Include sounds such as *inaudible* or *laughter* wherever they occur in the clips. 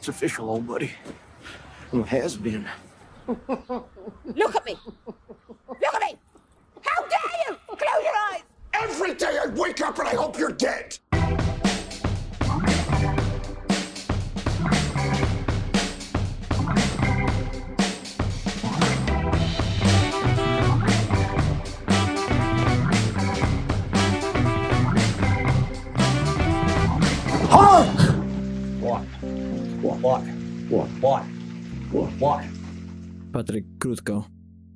It's official, old buddy. Well, it has been. *laughs* Look at me! Look at me! How dare you! Close your eyes! Every day I wake up and I hope you're dead. Patryk, krótko.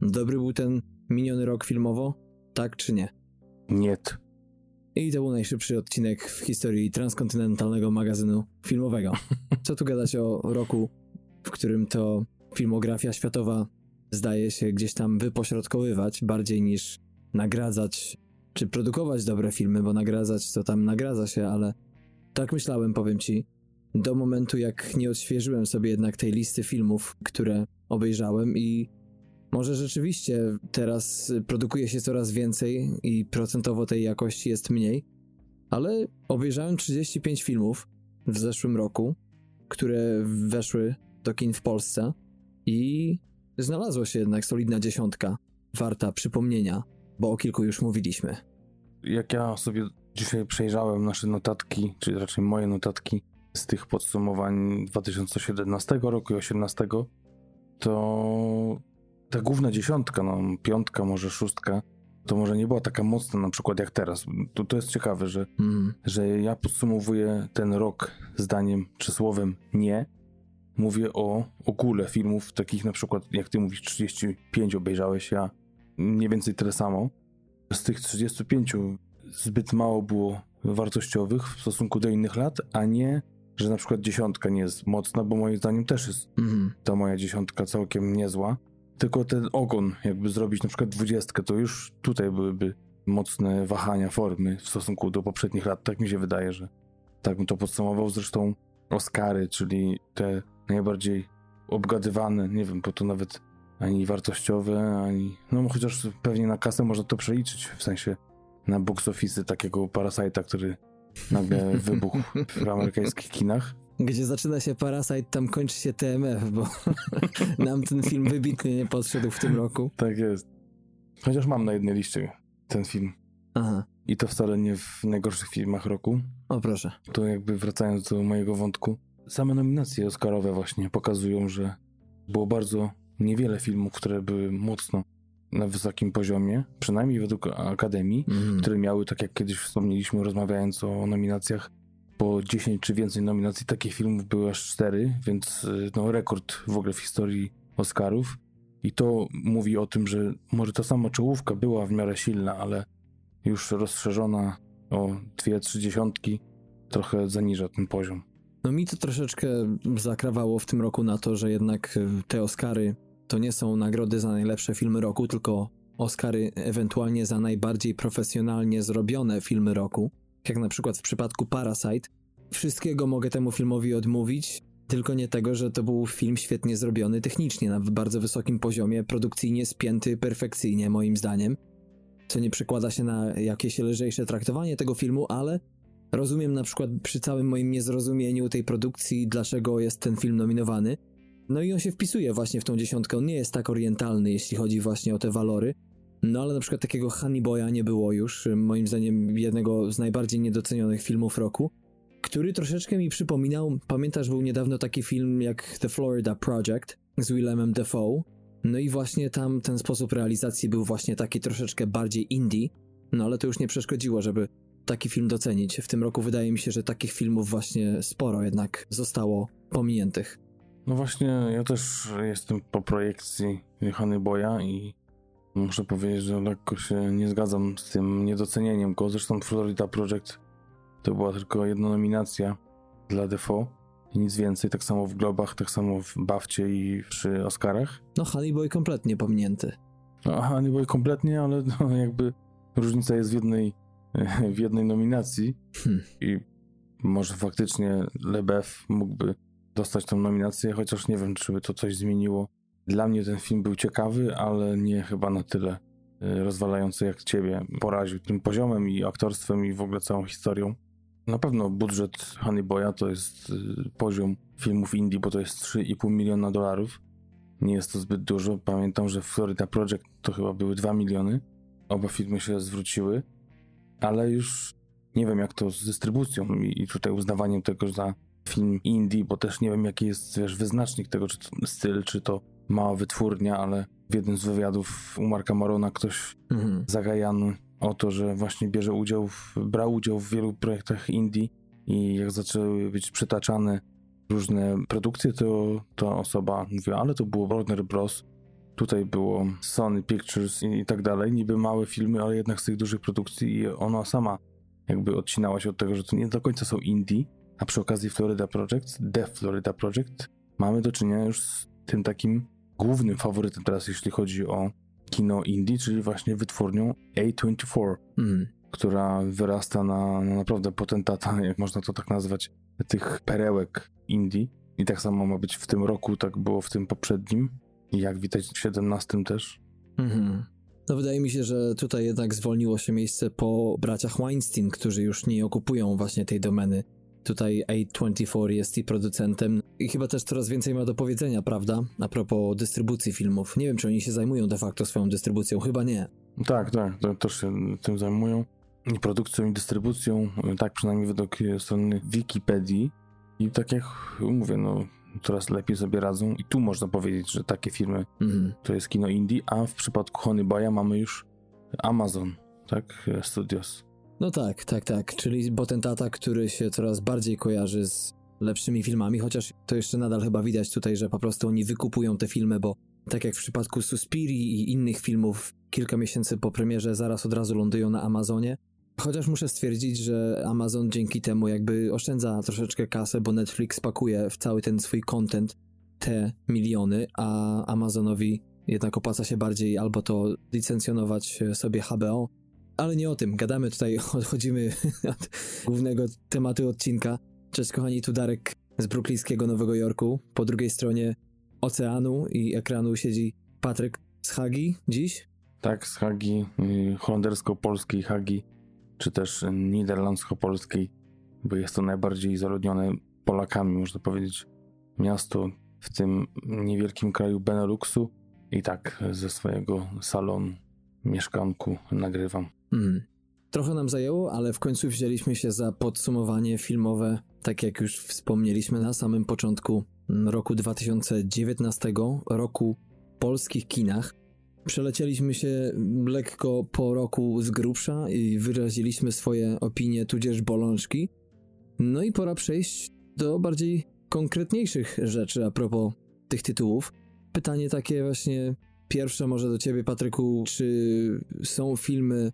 Dobry był ten miniony rok filmowo? Tak czy nie? Nie. I to był najszybszy odcinek w historii transkontynentalnego magazynu filmowego. Co tu gadać o roku, w którym to filmografia światowa zdaje się gdzieś tam wypośrodkowywać bardziej niż nagradzać czy produkować dobre filmy, bo nagradzać to tam nagradza się, ale tak myślałem, powiem ci, do momentu jak nie odświeżyłem sobie jednak tej listy filmów, które obejrzałem i może rzeczywiście teraz produkuje się coraz więcej i procentowo tej jakości jest mniej, ale obejrzałem 35 filmów w zeszłym roku, które weszły do kin w Polsce i znalazła się jednak solidna dziesiątka, warta przypomnienia, bo o kilku już mówiliśmy. Jak ja sobie dzisiaj przejrzałem nasze notatki, czy raczej moje notatki z tych podsumowań 2017 roku i 2018, to ta główna dziesiątka, no piątka, może szóstka, to może nie była taka mocna na przykład jak teraz. To, to jest ciekawe, że, Mm, że ja podsumowuję ten rok zdaniem czy słowem nie. Mówię o ogóle filmów, takich na przykład, jak ty mówisz, 35 obejrzałeś, ja mniej więcej tyle samo. Z tych 35 zbyt mało było wartościowych w stosunku do innych lat, a nie, że na przykład dziesiątka nie jest mocna, bo moim zdaniem też jest mhm. ta moja dziesiątka całkiem niezła. Tylko ten ogon, jakby zrobić na przykład dwudziestkę, to już tutaj byłyby mocne wahania formy w stosunku do poprzednich lat. Tak mi się wydaje, że tak bym to podsumował. Zresztą Oscary, czyli te najbardziej obgadywane, nie wiem, bo to nawet ani wartościowe, ani... No chociaż pewnie na kasę można to przeliczyć, w sensie na box office takiego Parasite'a, który nagle wybuchł w amerykańskich kinach. Gdzie zaczyna się Parasite, tam kończy się TMF, bo *laughs* nam ten film wybitnie nie podszedł w tym roku. Tak jest. Chociaż mam na jednej liście ten film. Aha, I to wcale nie w najgorszych filmach roku. o proszę. To jakby wracając do mojego wątku, same nominacje Oscarowe właśnie pokazują, że było bardzo niewiele filmów, które były mocno na wysokim poziomie, przynajmniej według Akademii, Mhm. które miały, tak jak kiedyś wspomnieliśmy, rozmawiając o nominacjach, po 10 czy więcej nominacji. Takich filmów były aż 4, więc y, no, rekord w ogóle w historii Oscarów. I to mówi o tym, że może ta sama czołówka była w miarę silna, ale już rozszerzona o dwie, trzy dziesiątki trochę zaniża ten poziom. No mi to troszeczkę zakrawało w tym roku na to, że jednak y, te Oscary to nie są nagrody za najlepsze filmy roku, tylko Oscary ewentualnie za najbardziej profesjonalnie zrobione filmy roku. Jak na przykład w przypadku Parasite. Wszystkiego mogę temu filmowi odmówić, tylko nie tego, że to był film świetnie zrobiony technicznie, na bardzo wysokim poziomie, produkcyjnie spięty perfekcyjnie, moim zdaniem. Co nie przekłada się na jakieś lżejsze traktowanie tego filmu, ale Rozumiem na przykład przy całym moim niezrozumieniu tej produkcji, dlaczego jest ten film nominowany. No i on się wpisuje właśnie w tą dziesiątkę. On nie jest tak orientalny, jeśli chodzi właśnie o te walory. No ale na przykład takiego Honey Boya nie było już, moim zdaniem jednego z najbardziej niedocenionych filmów roku, który troszeczkę mi przypominał, pamiętasz, był niedawno taki film jak The Florida Project z Willemem Dafoe. No i właśnie tam ten sposób realizacji był właśnie taki troszeczkę bardziej indie, no ale to już nie przeszkodziło, żeby taki film docenić. W tym roku wydaje mi się, że takich filmów właśnie sporo jednak zostało pominiętych. No właśnie, ja też jestem po projekcji Honey Boya i muszę powiedzieć, że lekko się nie zgadzam z tym niedocenieniem go. Zresztą Florida Project to była tylko jedna nominacja dla Defoe i nic więcej. Tak samo w Globach, tak samo w Bafcie i przy Oscarach. No Honey Boy kompletnie pominięty. No, Honey Boy kompletnie, ale no, jakby różnica jest w jednej, *laughs* w jednej nominacji Hmm. i może faktycznie LeBeouf mógłby dostać tą nominację, chociaż nie wiem, czy by to coś zmieniło. Dla mnie ten film był ciekawy, ale nie chyba na tyle y, rozwalający jak ciebie. Poraził tym poziomem i aktorstwem i w ogóle całą historią. Na pewno budżet Honey Boya to jest y, poziom filmów indie, bo to jest 3,5 miliona dolarów. Nie jest to zbyt dużo. Pamiętam, że Florida Project to chyba były 2 miliony. Oba filmy się zwróciły, ale już nie wiem jak to z dystrybucją i, tutaj uznawaniem tego za film indie, bo też nie wiem jaki jest wiesz, wyznacznik tego, czy to styl, czy to mała wytwórnia, ale w jednym z wywiadów u Marka Marona ktoś Mhm. zagajany o to, że właśnie bierze udział, w, brał udział w wielu projektach indie i jak zaczęły być przytaczane różne produkcje, to ta osoba mówiła, ale to było Warner Bros., tutaj było Sony Pictures i, i tak dalej, niby małe filmy, ale jednak z tych dużych produkcji i ona sama jakby odcinała się od tego, że to nie do końca są indie, a przy okazji Florida Project, The Florida Project, mamy do czynienia już z tym takim głównym faworytem teraz, jeśli chodzi o kino indie, czyli właśnie wytwórnią A24, Mhm. która wyrasta na, na naprawdę potentata, *laughs* jak można to tak nazwać, tych perełek indie. I tak samo ma być w tym roku, tak było w tym poprzednim. I jak widać w 17 też. Mhm. No wydaje mi się, że tutaj jednak zwolniło się miejsce po braciach Weinstein, którzy już nie okupują właśnie tej domeny. Tutaj A24 jest i producentem i chyba też coraz więcej ma do powiedzenia, prawda? A propos dystrybucji filmów. Nie wiem, czy oni się zajmują de facto swoją dystrybucją, chyba nie. Tak, tak, to, też się tym zajmują. I produkcją, i dystrybucją, tak przynajmniej według strony Wikipedii. I tak jak mówię, no coraz lepiej sobie radzą. I tu można powiedzieć, że takie firmy Mhm. to jest kino indie, a w przypadku Honey Boya mamy już Amazon, tak, Studios. No tak, tak, tak. Czyli potentata, który się coraz bardziej kojarzy z lepszymi filmami, chociaż to jeszcze nadal chyba widać tutaj, że po prostu oni wykupują te filmy, bo tak jak w przypadku Suspiri i innych filmów, kilka miesięcy po premierze zaraz od razu lądują na Amazonie. Chociaż muszę stwierdzić, że Amazon dzięki temu jakby oszczędza troszeczkę kasę, bo Netflix pakuje w cały ten swój content te miliony, a Amazonowi jednak opłaca się bardziej albo to licencjonować sobie HBO, ale nie o tym. Gadamy tutaj, *laughs* odchodzimy od głównego tematu odcinka. Cześć kochani, tu Darek z bruklińskiego Nowego Jorku. Po drugiej stronie oceanu i ekranu siedzi Patryk z Hagi dziś. Tak, z Hagi, y, holendersko-polskiej Hagi, czy też niderlandzko-polskiej, bo jest to najbardziej zaludnione Polakami, można powiedzieć, miasto w tym niewielkim kraju Beneluxu. I tak ze swojego salonu, mieszkanku nagrywam. Mm. Trochę nam zajęło, ale w końcu wzięliśmy się za podsumowanie filmowe, tak jak już wspomnieliśmy na samym początku roku 2019, roku polskich kinach. Przelecieliśmy się lekko po roku z grubsza i wyraziliśmy swoje opinie, tudzież bolączki. No i pora przejść do bardziej konkretniejszych rzeczy a propos tych tytułów. Pytanie takie właśnie pierwsze może do ciebie, Patryku, czy są filmy,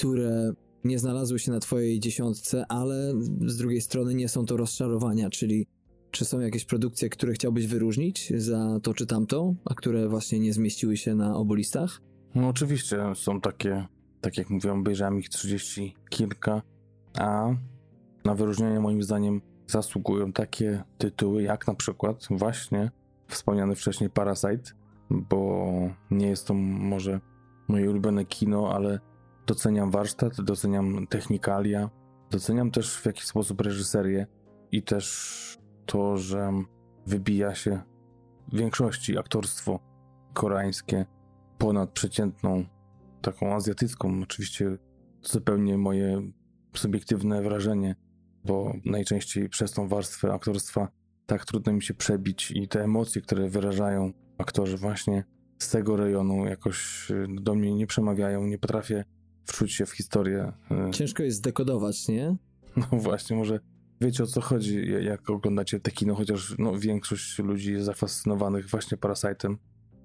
które nie znalazły się na twojej dziesiątce, ale z drugiej strony nie są to rozczarowania, czyli czy są jakieś produkcje, które chciałbyś wyróżnić za to czy tamto, a które właśnie nie zmieściły się na obu listach? No oczywiście są takie, tak jak mówiłem, obejrzałem ich 30 kilka, a na wyróżnienie moim zdaniem zasługują takie tytuły jak na przykład właśnie wspomniany wcześniej Parasite, bo nie jest to może moje ulubione kino, ale doceniam warsztat, doceniam technikalia, doceniam też w jakiś sposób reżyserię i też to, że wybija się w większości aktorstwo koreańskie ponad przeciętną, taką azjatycką. Oczywiście zupełnie moje subiektywne wrażenie, bo najczęściej przez tą warstwę aktorstwa tak trudno mi się przebić i te emocje, które wyrażają aktorzy właśnie z tego rejonu jakoś do mnie nie przemawiają, nie potrafię wczuć się w historię. y, Ciężko jest zdekodować, nie? No właśnie, może wiecie o co chodzi, jak oglądacie te kino, chociaż no, większość ludzi jest zafascynowanych właśnie Parasite'em.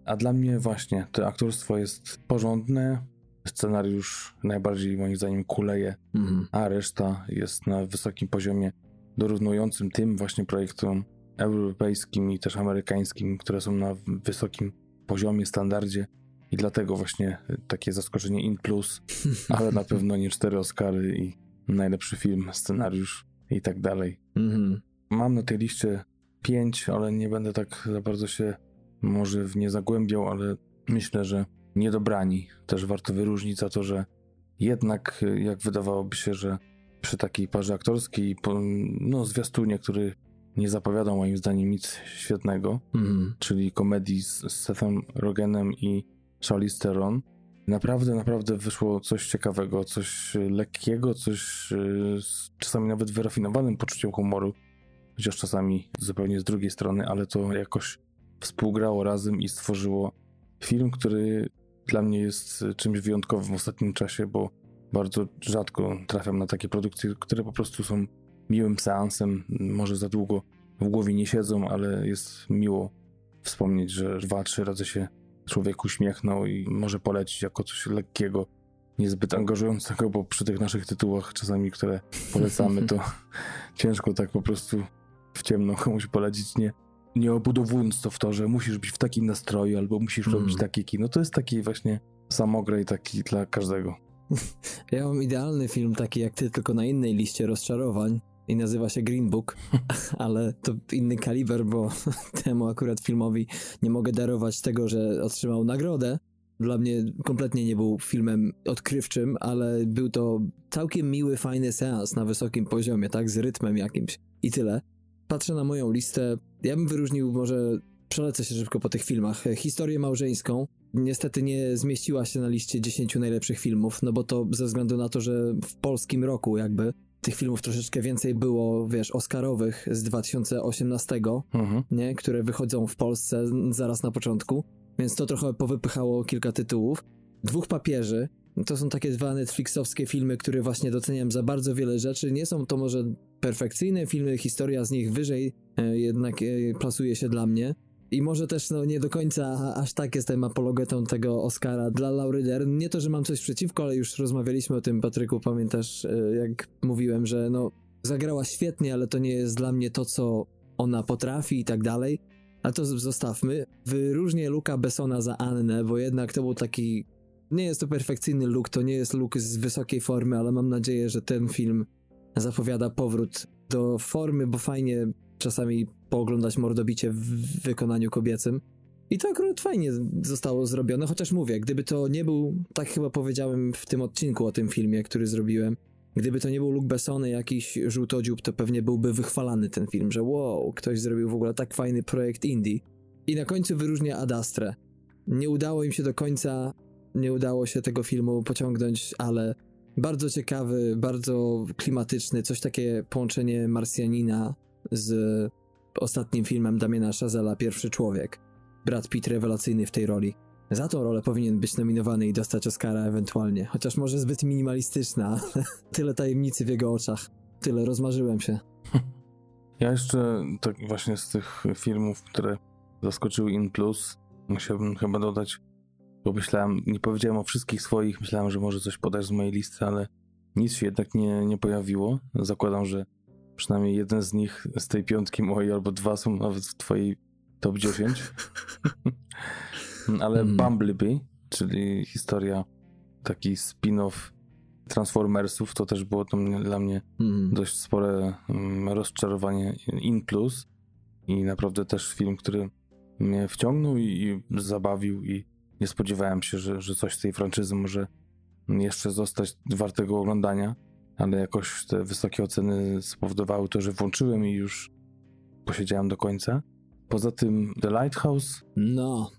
A dla mnie właśnie to aktorstwo jest porządne, scenariusz najbardziej moim zdaniem kuleje, Mhm. a reszta jest na wysokim poziomie dorównującym tym właśnie projektom europejskim i też amerykańskim, które są na wysokim poziomie, standardzie. I dlatego właśnie takie zaskoczenie in plus, ale na pewno nie cztery Oscary i najlepszy film, scenariusz i tak dalej. Mhm. Mam na tej liście pięć, ale nie będę tak za bardzo się może w nie zagłębiał, ale myślę, że niedobrani też warto wyróżnić za to, że jednak jak wydawałoby się, że przy takiej parze aktorskiej, no zwiastunie, który nie zapowiadał moim zdaniem nic świetnego, Mhm. czyli komedii z z Sethem Rogenem i Charlize Theron. Naprawdę, naprawdę wyszło coś ciekawego, coś lekkiego, coś y, z czasami nawet wyrafinowanym poczuciem humoru, chociaż czasami zupełnie z drugiej strony, ale to jakoś współgrało razem i stworzyło film, który dla mnie jest czymś wyjątkowym w ostatnim czasie, bo bardzo rzadko trafiam na takie produkcje, które po prostu są miłym seansem, może za długo w głowie nie siedzą, ale jest miło wspomnieć, że dwa, trzy razy się człowiek uśmiechnął i może polecić jako coś lekkiego, niezbyt angażującego, bo przy tych naszych tytułach czasami, które polecamy, to *laughs* ciężko tak po prostu w ciemno komuś polecić, nie, nie obudowując to w to, że musisz być w takim nastroju albo musisz Mm. robić takie kino. To jest taki właśnie samograj taki dla każdego. *laughs* Ja mam idealny film taki jak ty, tylko na innej liście rozczarowań i nazywa się Green Book, *laughs* ale to inny kaliber, bo *laughs* temu akurat filmowi nie mogę darować tego, że otrzymał nagrodę. Dla mnie kompletnie nie był filmem odkrywczym, ale był to całkiem miły, fajny seans na wysokim poziomie, tak, z rytmem jakimś i tyle. Patrzę na moją listę, ja bym wyróżnił może, przelecę się szybko po tych filmach, historię małżeńską, niestety nie zmieściła się na liście 10 najlepszych filmów, no bo to ze względu na to, że w polskim roku jakby tych filmów troszeczkę więcej było, wiesz, Oscarowych z 2018, Mhm. nie, które wychodzą w Polsce zaraz na początku, więc to trochę powypychało kilka tytułów. Dwóch papieży, to są takie dwa Netflixowskie filmy, które właśnie doceniam za bardzo wiele rzeczy. Nie są to może perfekcyjne filmy, historia z nich wyżej e, jednak e, plasuje się dla mnie. I może też no, nie do końca aż tak jestem apologetą tego Oscara dla Laury Dern. Nie to, że mam coś przeciwko, ale już rozmawialiśmy o tym, Patryku, pamiętasz, e, jak mówiłem, że no, zagrała świetnie, ale to nie jest dla mnie to, co ona potrafi i tak dalej. Ale to zostawmy. Wyróżnię Luka Bessona za Annę, bo jednak to był taki... Nie jest to perfekcyjny look, to nie jest look z wysokiej formy, ale mam nadzieję, że ten film zapowiada powrót do formy, bo fajnie czasami pooglądać mordobicie w wykonaniu kobiecym. I to akurat fajnie zostało zrobione, chociaż mówię, gdyby to nie był, tak chyba powiedziałem w tym odcinku o tym filmie, który zrobiłem, gdyby to nie był Luke Bessony, jakiś żółtodziób, to pewnie byłby wychwalany ten film, że wow, ktoś zrobił w ogóle tak fajny projekt indie. I na końcu wyróżnia Ad Astra. Nie udało im się do końca, nie udało się tego filmu pociągnąć, ale bardzo ciekawy, bardzo klimatyczny, coś takie połączenie Marsjanina z ostatnim filmem Damiena Chazela Pierwszy Człowiek. Brad Pitt rewelacyjny w tej roli. Za tą rolę powinien być nominowany i dostać Oscara ewentualnie, chociaż może zbyt minimalistyczna, *laughs* tyle tajemnicy w jego oczach. Tyle rozmarzyłem się. *laughs* Ja jeszcze tak właśnie z tych filmów, które zaskoczyły In Plus, musiałbym chyba dodać, bo myślałem, nie powiedziałem o wszystkich swoich, myślałem, że może coś podasz z mojej listy, ale nic się jednak nie, nie pojawiło. Zakładam, że przynajmniej jeden z nich z tej piątki mojej albo dwa są nawet w twojej top 10. ale Mhm. Bumblebee, czyli historia, taki spin-off Transformersów, to też było to dla mnie Mm. dość spore mm, rozczarowanie in plus i naprawdę też film, który mnie wciągnął i, i zabawił i nie spodziewałem się, że, że coś z tej franczyzy może jeszcze zostać wartego oglądania, ale jakoś te wysokie oceny spowodowały to, że włączyłem i już posiedziałem do końca. Poza tym The Lighthouse No.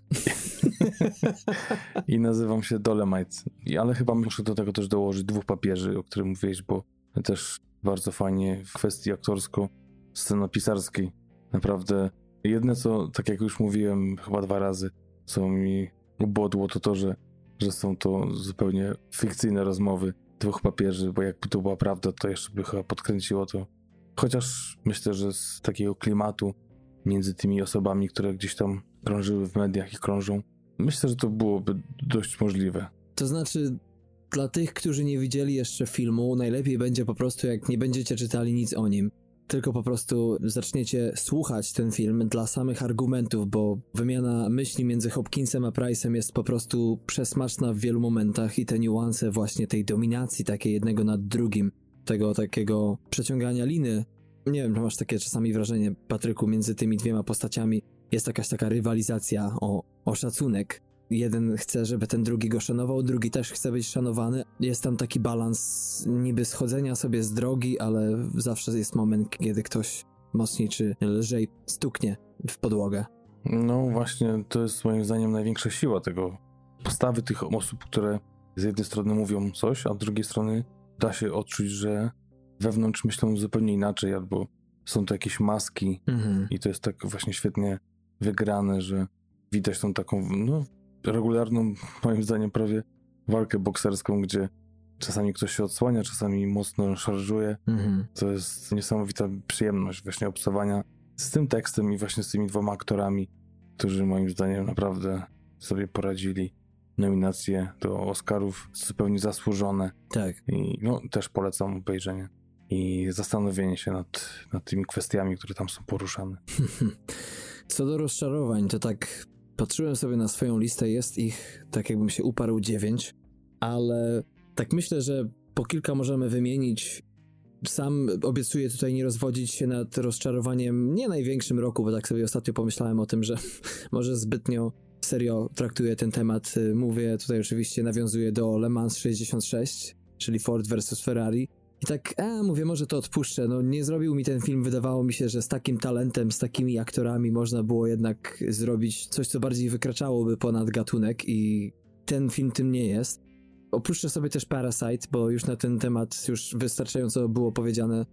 *laughs* i nazywam się Dolemite. Ale chyba muszę do tego też dołożyć dwóch papieży, o których mówiłeś, bo też bardzo fajnie w kwestii aktorsko-scenopisarskiej. Naprawdę jedne, co, tak jak już mówiłem chyba dwa razy, co mi ubodło, to to, że, że są to zupełnie fikcyjne rozmowy dwóch papieży, bo jakby to była prawda, to jeszcze by chyba podkręciło to. Chociaż myślę, że z takiego klimatu między tymi osobami, które gdzieś tam krążyły w mediach i krążą, myślę, że to byłoby dość możliwe. To znaczy, dla tych, którzy nie widzieli jeszcze filmu, najlepiej będzie po prostu, jak nie będziecie czytali nic o nim, tylko po prostu zaczniecie słuchać ten film dla samych argumentów, bo wymiana myśli między Hopkinsem a Price'em jest po prostu przesmaczna w wielu momentach i te niuanse właśnie tej dominacji takiej jednego nad drugim, tego takiego przeciągania liny. Nie wiem, masz takie czasami wrażenie, Patryku, między tymi dwiema postaciami jest jakaś taka rywalizacja o, o szacunek jeden chce, żeby ten drugi go szanował, drugi też chce być szanowany. Jest tam taki balans niby schodzenia sobie z drogi, ale zawsze jest moment, kiedy ktoś mocniej czy lżej stuknie w podłogę. No właśnie, to jest moim zdaniem największa siła tego postawy tych osób, które z jednej strony mówią coś, a z drugiej strony da się odczuć, że wewnątrz myślą zupełnie inaczej, albo są to jakieś maski Mhm. i to jest tak właśnie świetnie wygrane, że widać tą taką, no, regularną, moim zdaniem prawie walkę bokserską, gdzie czasami ktoś się odsłania, czasami mocno szarżuje. Mhm. To jest niesamowita przyjemność właśnie obcowania z tym tekstem i właśnie z tymi dwoma aktorami, którzy moim zdaniem naprawdę sobie poradzili. Nominacje do Oscarów zupełnie zasłużone Tak. i no, też polecam obejrzenie i zastanowienie się nad, nad tymi kwestiami, które tam są poruszane. *laughs* Co do rozczarowań, to tak patrzyłem sobie na swoją listę, jest ich tak jakbym się uparł dziewięć, ale tak myślę, że po kilka możemy wymienić. Sam obiecuję tutaj nie rozwodzić się nad rozczarowaniem nie największym roku, bo tak sobie ostatnio pomyślałem o tym, że *laughs* może zbytnio serio traktuję ten temat. Mówię tutaj oczywiście, nawiązuję do Le Mans 66, czyli Ford versus Ferrari. I tak, a mówię, może to odpuszczę. No, nie zrobił mi ten film. Wydawało mi się, że z takim talentem, z takimi aktorami można było jednak zrobić coś, co bardziej wykraczałoby ponad gatunek, i ten film tym nie jest. Opuszczę sobie też Parasite, bo już na ten temat już wystarczająco było powiedziane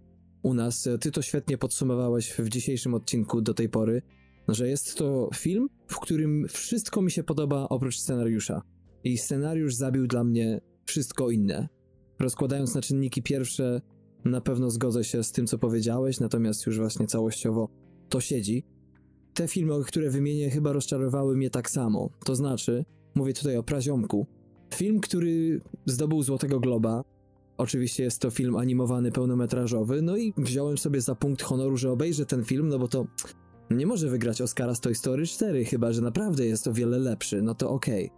u nas. Ty to świetnie podsumowałeś w dzisiejszym odcinku do tej pory, że jest to film, w którym wszystko mi się podoba oprócz scenariusza. I scenariusz zabił dla mnie wszystko inne. Rozkładając na czynniki pierwsze, na pewno zgodzę się z tym, co powiedziałeś, natomiast już właśnie całościowo to siedzi. Te filmy, które wymienię, chyba rozczarowały mnie tak samo. To znaczy, mówię tutaj o Praziomku. Film, który zdobył Złotego Globa. Oczywiście jest to film animowany, pełnometrażowy, no i wziąłem sobie za punkt honoru, że obejrzę ten film, no bo to nie może wygrać Oscara z Toy Story 4, chyba że naprawdę jest o wiele lepszy, no to okej.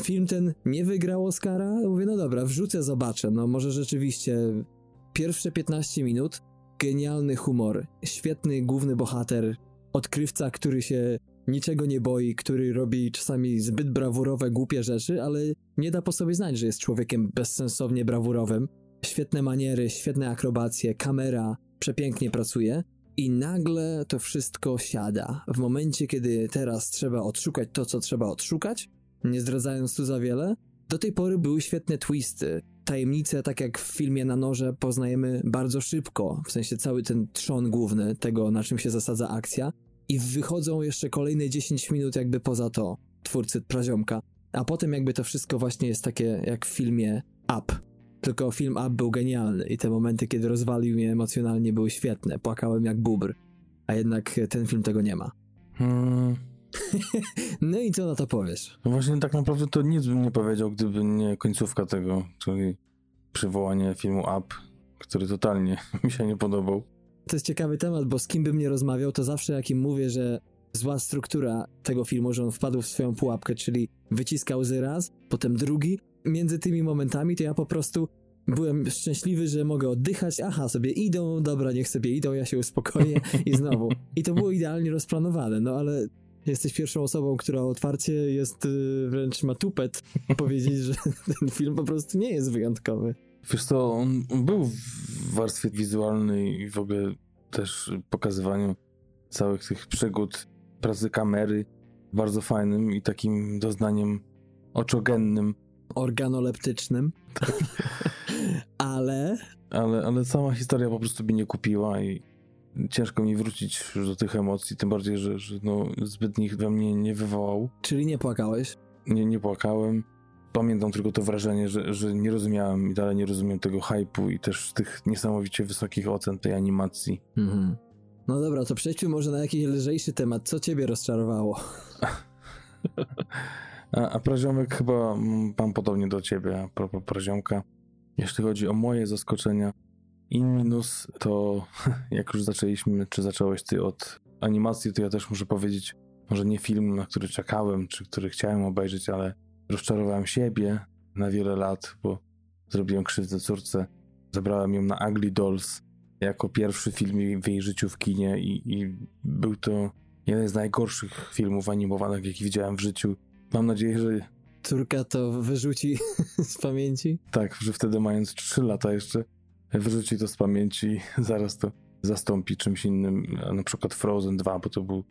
Film ten nie wygrał Oscara? Mówię, no dobra, wrzucę, zobaczę. No może rzeczywiście pierwsze 15 minut, genialny humor, świetny główny bohater, odkrywca, który się niczego nie boi, który robi czasami zbyt brawurowe, głupie rzeczy, ale nie da po sobie znać, że jest człowiekiem bezsensownie brawurowym. Świetne maniery, świetne akrobacje, kamera przepięknie pracuje. I nagle to wszystko siada. W momencie, kiedy teraz trzeba odszukać to, co trzeba odszukać, nie zdradzając tu za wiele, do tej pory były świetne twisty. Tajemnice, tak jak w filmie na noże, poznajemy bardzo szybko, w sensie cały ten trzon główny tego, na czym się zasadza akcja. I wychodzą jeszcze kolejne 10 minut jakby poza to, twórcy Praziomka. A potem jakby to wszystko właśnie jest takie jak w filmie Up. Tylko film Up był genialny i te momenty, kiedy rozwalił mnie emocjonalnie były świetne. Płakałem jak bubr. A jednak ten film tego nie ma. Hmm. *laughs* No i co na to powiesz? No właśnie tak naprawdę to nic bym nie powiedział, gdyby nie końcówka tego, czyli przywołanie filmu Up, który totalnie *laughs* mi się nie podobał. To jest ciekawy temat, bo z kim bym nie rozmawiał, to zawsze jak im mówię, że zła struktura tego filmu, że on wpadł w swoją pułapkę, czyli wyciskał łzy raz, potem drugi. Między tymi momentami to ja po prostu byłem szczęśliwy, że mogę oddychać. Aha, sobie idą, dobra, niech sobie idą, ja się uspokoję i znowu. *laughs* I to było idealnie rozplanowane, no ale jesteś pierwszą osobą, która otwarcie jest yy, wręcz ma tupet *laughs* powiedzieć, że ten film po prostu nie jest wyjątkowy. Wiesz co, on był w warstwie wizualnej i w ogóle też pokazywaniu całych tych przygód, pracy kamery bardzo fajnym i takim doznaniem oczogennym. Organoleptycznym. *laughs* ale Ale, ale sama historia po prostu mnie nie kupiła i ciężko mi wrócić już do tych emocji, tym bardziej, że, że no, zbyt nich we mnie nie wywołał. czyli nie płakałeś? Nie, nie płakałem. Pamiętam tylko to wrażenie, że, że nie rozumiałem i dalej nie rozumiem tego hypu i też tych niesamowicie wysokich ocen tej animacji. Mhm. No dobra, to przejdźmy może na jakiś lżejszy temat. Co ciebie rozczarowało? *laughs* A, a Praziomek chyba mam podobnie do ciebie, a propos Praziomka. Jeśli chodzi o moje zaskoczenia, in minus to *laughs* jak już zaczęliśmy, czy zacząłeś ty od animacji, to ja też muszę powiedzieć, może nie film, na który czekałem, czy który chciałem obejrzeć, ale rozczarowałem siebie na wiele lat, bo zrobiłem krzywdę córce. Zabrałem ją na Ugly Dolls jako pierwszy film w jej życiu w kinie i, i był to jeden z najgorszych filmów animowanych, jaki widziałem w życiu. mam nadzieję, że Córka to wyrzuci *laughs* z pamięci. tak, że wtedy mając 3 lata jeszcze wyrzuci to z pamięci i *laughs* zaraz to zastąpi czymś innym, na przykład Frozen 2, bo to był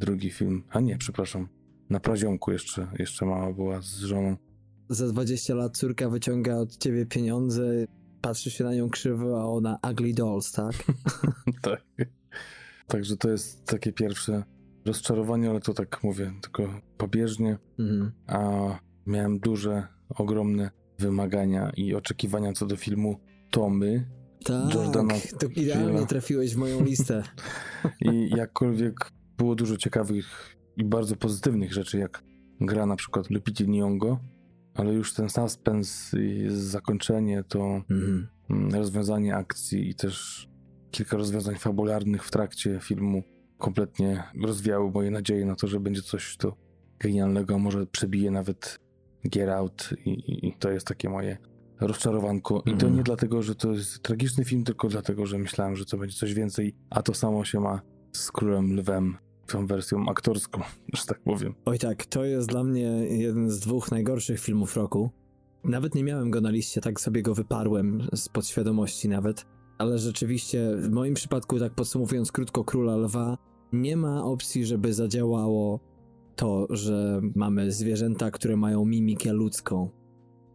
drugi film. A nie, przepraszam, na praziomku jeszcze, jeszcze mama była z żoną. Za 20 lat córka wyciąga od ciebie pieniądze, patrzy się na nią krzywo, a ona ugly dolls, tak? *laughs* tak. Także to jest takie pierwsze rozczarowanie, ale to tak mówię, tylko pobieżnie. Mhm. A miałem duże, ogromne wymagania i oczekiwania co do filmu Tomy. Tak, Jordana to idealnie trafiłeś w moją listę. *laughs* I jakkolwiek było dużo ciekawych i bardzo pozytywnych rzeczy, jak gra na przykład Lupiti Nyong'o, ale już ten suspens i zakończenie, to Mhm. mm, rozwiązanie akcji i też kilka rozwiązań fabularnych w trakcie filmu kompletnie rozwiały moje nadzieje na to, że będzie coś to genialnego, może przebije nawet Get Out i, i to jest takie moje rozczarowanko. I to Mhm. nie dlatego, że to jest tragiczny film, tylko dlatego, że myślałem, że to będzie coś więcej, a to samo się ma z Królem Lwem, tą wersją aktorską, *laughs* że tak powiem. Oj tak, to jest dla mnie jeden z dwóch najgorszych filmów roku. Nawet nie miałem go na liście, tak sobie go wyparłem z podświadomości nawet. Ale rzeczywiście, w moim przypadku, tak podsumowując krótko Króla Lwa, nie ma opcji, żeby zadziałało to, że mamy zwierzęta, które mają mimikę ludzką.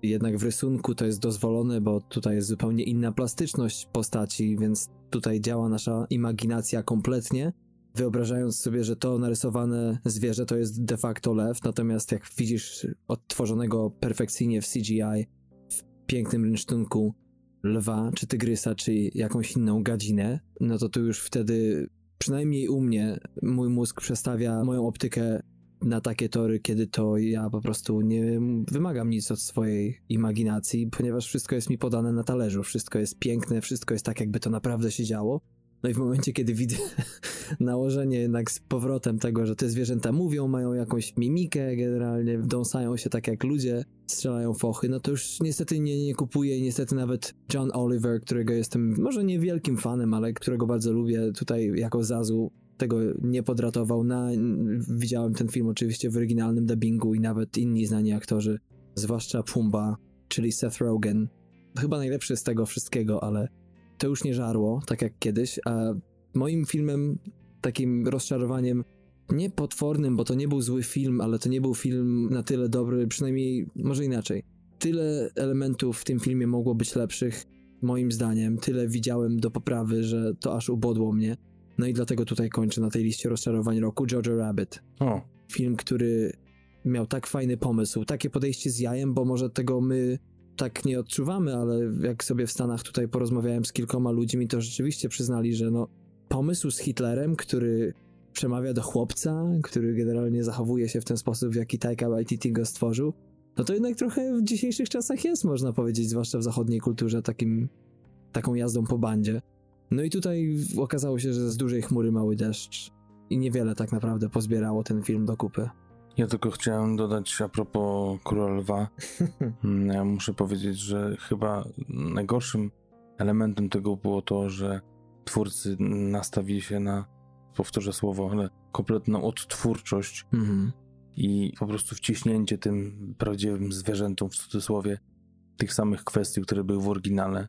Jednak w rysunku to jest dozwolone, bo tutaj jest zupełnie inna plastyczność postaci, więc tutaj działa nasza imaginacja kompletnie. Wyobrażając sobie, że to narysowane zwierzę to jest de facto lew, natomiast jak widzisz odtworzonego perfekcyjnie w CGI, w pięknym rynsztunku lwa, czy tygrysa, czy jakąś inną gadzinę, no to tu już wtedy, przynajmniej u mnie, mój mózg przestawia moją optykę na takie tory, kiedy to ja po prostu nie wymagam nic od swojej imaginacji, ponieważ wszystko jest mi podane na talerzu, wszystko jest piękne, wszystko jest tak, jakby to naprawdę się działo. No i w momencie, kiedy widzę *laughs* nałożenie jednak z powrotem tego, że te zwierzęta mówią, mają jakąś mimikę, generalnie dąsają się tak jak ludzie, strzelają fochy, no to już niestety nie, nie kupuję i niestety nawet John Oliver, którego jestem może niewielkim fanem, ale którego bardzo lubię tutaj jako Zazu, tego nie podratował. Na, widziałem ten film oczywiście w oryginalnym dubbingu i nawet inni znani aktorzy, zwłaszcza Pumba, czyli Seth Rogen. Chyba najlepszy z tego wszystkiego, ale to już nie żarło, tak jak kiedyś, a moim filmem, takim rozczarowaniem, nie potwornym, bo to nie był zły film, ale to nie był film na tyle dobry, przynajmniej może inaczej. Tyle elementów w tym filmie mogło być lepszych, moim zdaniem, tyle widziałem do poprawy, że to aż ubodło mnie. No i dlatego tutaj kończę na tej liście rozczarowań roku Jojo Rabbit. O, Film, który miał tak fajny pomysł, takie podejście z jajem, bo może tego my tak nie odczuwamy, ale jak sobie w Stanach tutaj porozmawiałem z kilkoma ludźmi, to rzeczywiście przyznali, że no pomysł z Hitlerem, który przemawia do chłopca, który generalnie zachowuje się w ten sposób, w jaki Taika Waititi go stworzył, no to jednak trochę w dzisiejszych czasach jest, można powiedzieć, zwłaszcza w zachodniej kulturze, takim, taką jazdą po bandzie. No i tutaj okazało się, że z dużej chmury mały deszcz i niewiele tak naprawdę pozbierało ten film do kupy. ja tylko chciałem dodać a propos Króla Lwa. *laughs* Mm, Ja muszę powiedzieć, że chyba najgorszym elementem tego było to, że twórcy nastawili się na, powtórzę słowo, ale kompletną odtwórczość Mhm. i po prostu wciśnięcie tym prawdziwym zwierzętom w cudzysłowie tych samych kwestii, które były w oryginale.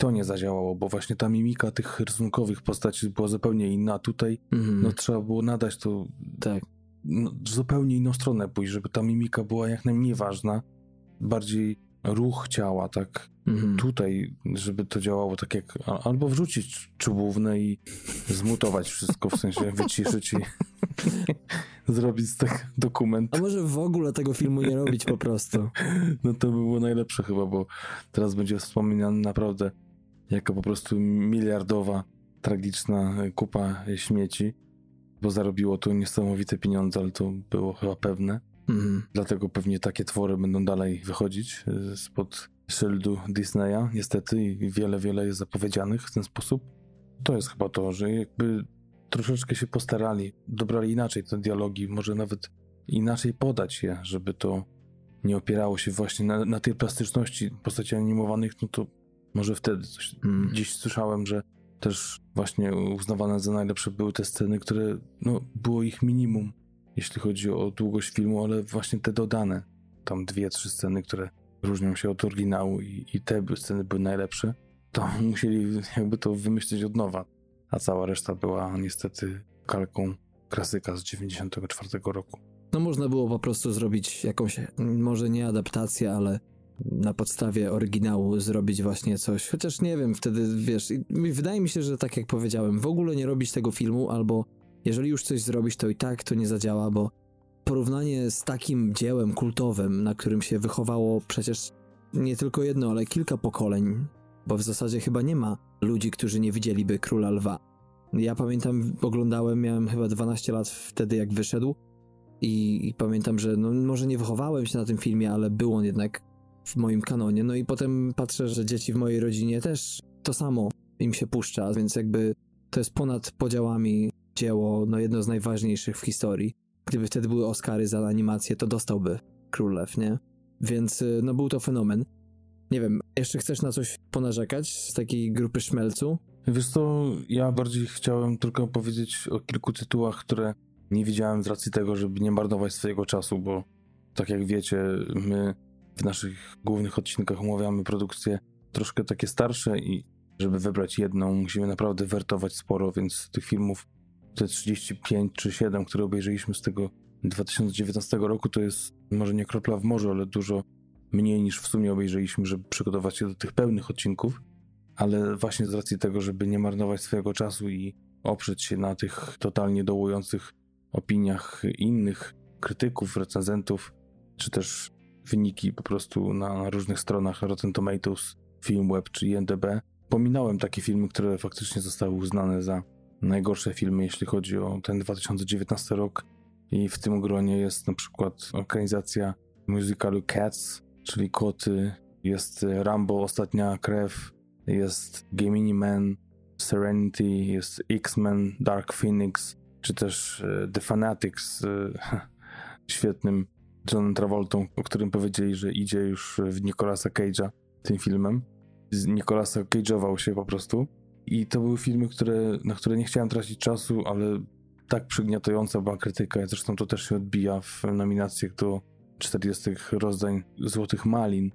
To nie zadziałało, bo właśnie ta mimika tych rysunkowych postaci była zupełnie inna. Tutaj Mhm. no, trzeba było nadać to tak. no, zupełnie inną stronę pójść, żeby ta mimika była jak najmniej ważna. Bardziej ruch ciała, tak Mhm. tutaj, żeby to działało tak jak, albo wrzucić czubówne i zmutować wszystko, w sensie wyciszyć i *laughs* zrobić z tego dokument. A może w ogóle tego filmu nie robić po prostu? No to by było najlepsze chyba, bo teraz będzie wspominany naprawdę jako po prostu miliardowa, tragiczna kupa śmieci, bo zarobiło to niesamowite pieniądze, ale to było chyba pewne. Mhm. Dlatego pewnie takie twory będą dalej wychodzić y, spod szyldu Disneya, niestety, i wiele, wiele jest zapowiedzianych w ten sposób. To jest chyba to, że jakby troszeczkę się postarali, dobrali inaczej te dialogi, może nawet inaczej podać je, żeby to nie opierało się właśnie na, na tej plastyczności postaci animowanych, no to może wtedy coś. Mm. Dziś słyszałem, że też właśnie uznawane za najlepsze były te sceny, które, no, było ich minimum jeśli chodzi o długość filmu, ale właśnie te dodane, tam dwie, trzy sceny, które różnią się od oryginału i, i te sceny były najlepsze, to *laughs* musieli jakby to wymyślić od nowa. A cała reszta była niestety kalką klasyka z 94 roku. No można było po prostu zrobić jakąś, może nie adaptację, ale na podstawie oryginału zrobić właśnie coś. Chociaż nie wiem, wtedy wiesz, wydaje mi się, że tak jak powiedziałem, w ogóle nie robić tego filmu, albo jeżeli już coś zrobić, to i tak to nie zadziała, bo porównanie z takim dziełem kultowym, na którym się wychowało przecież nie tylko jedno, ale kilka pokoleń, bo w zasadzie chyba nie ma ludzi, którzy nie widzieliby Króla Lwa. Ja pamiętam, oglądałem, miałem chyba 12 lat wtedy, jak wyszedł i, i pamiętam, że no, może nie wychowałem się na tym filmie, ale był on jednak w moim kanonie. No i potem patrzę, że dzieci w mojej rodzinie też to samo im się puszcza, więc jakby to jest ponad podziałami dzieło, no jedno z najważniejszych w historii. Gdyby wtedy były Oscary za animację, to dostałby Królew, nie? Więc y, no był to fenomen. Nie wiem, jeszcze chcesz na coś ponarzekać z takiej grupy szmelcu? Wiesz co, ja bardziej chciałem tylko powiedzieć o kilku tytułach, które nie widziałem z racji tego, żeby nie marnować swojego czasu, bo tak jak wiecie, my w naszych głównych odcinkach omawiamy produkcje troszkę takie starsze i żeby wybrać jedną, musimy naprawdę wertować sporo, więc tych filmów, te 35 czy 7, które obejrzeliśmy z tego 2019 roku, to jest może nie kropla w morzu, ale dużo mniej niż w sumie obejrzeliśmy, żeby przygotować się do tych pełnych odcinków, ale właśnie z racji tego, żeby nie marnować swojego czasu i oprzeć się na tych totalnie dołujących opiniach innych krytyków, recenzentów, czy też wyniki po prostu na różnych stronach Rotten Tomatoes, Filmweb czy IMDb. Pominąłem takie filmy, które faktycznie zostały uznane za najgorsze filmy, jeśli chodzi o ten 2019 rok. I w tym gronie jest na przykład organizacja musicalu Cats, czyli Koty, jest Rambo Ostatnia Krew, jest Gemini Man, Serenity, jest X-Men, Dark Phoenix, czy też e, The Fanatics, e, *laughs* świetnym Johnem Travoltą, o którym powiedzieli, że idzie już w Nicolasa Cage'a tym filmem. Z Nicolasa Cage'ował się po prostu. I to były filmy, które, na które nie chciałem tracić czasu, ale tak przygniatająca była krytyka. Zresztą to też się odbija w nominacjach do 40 rozdań Złotych Malin.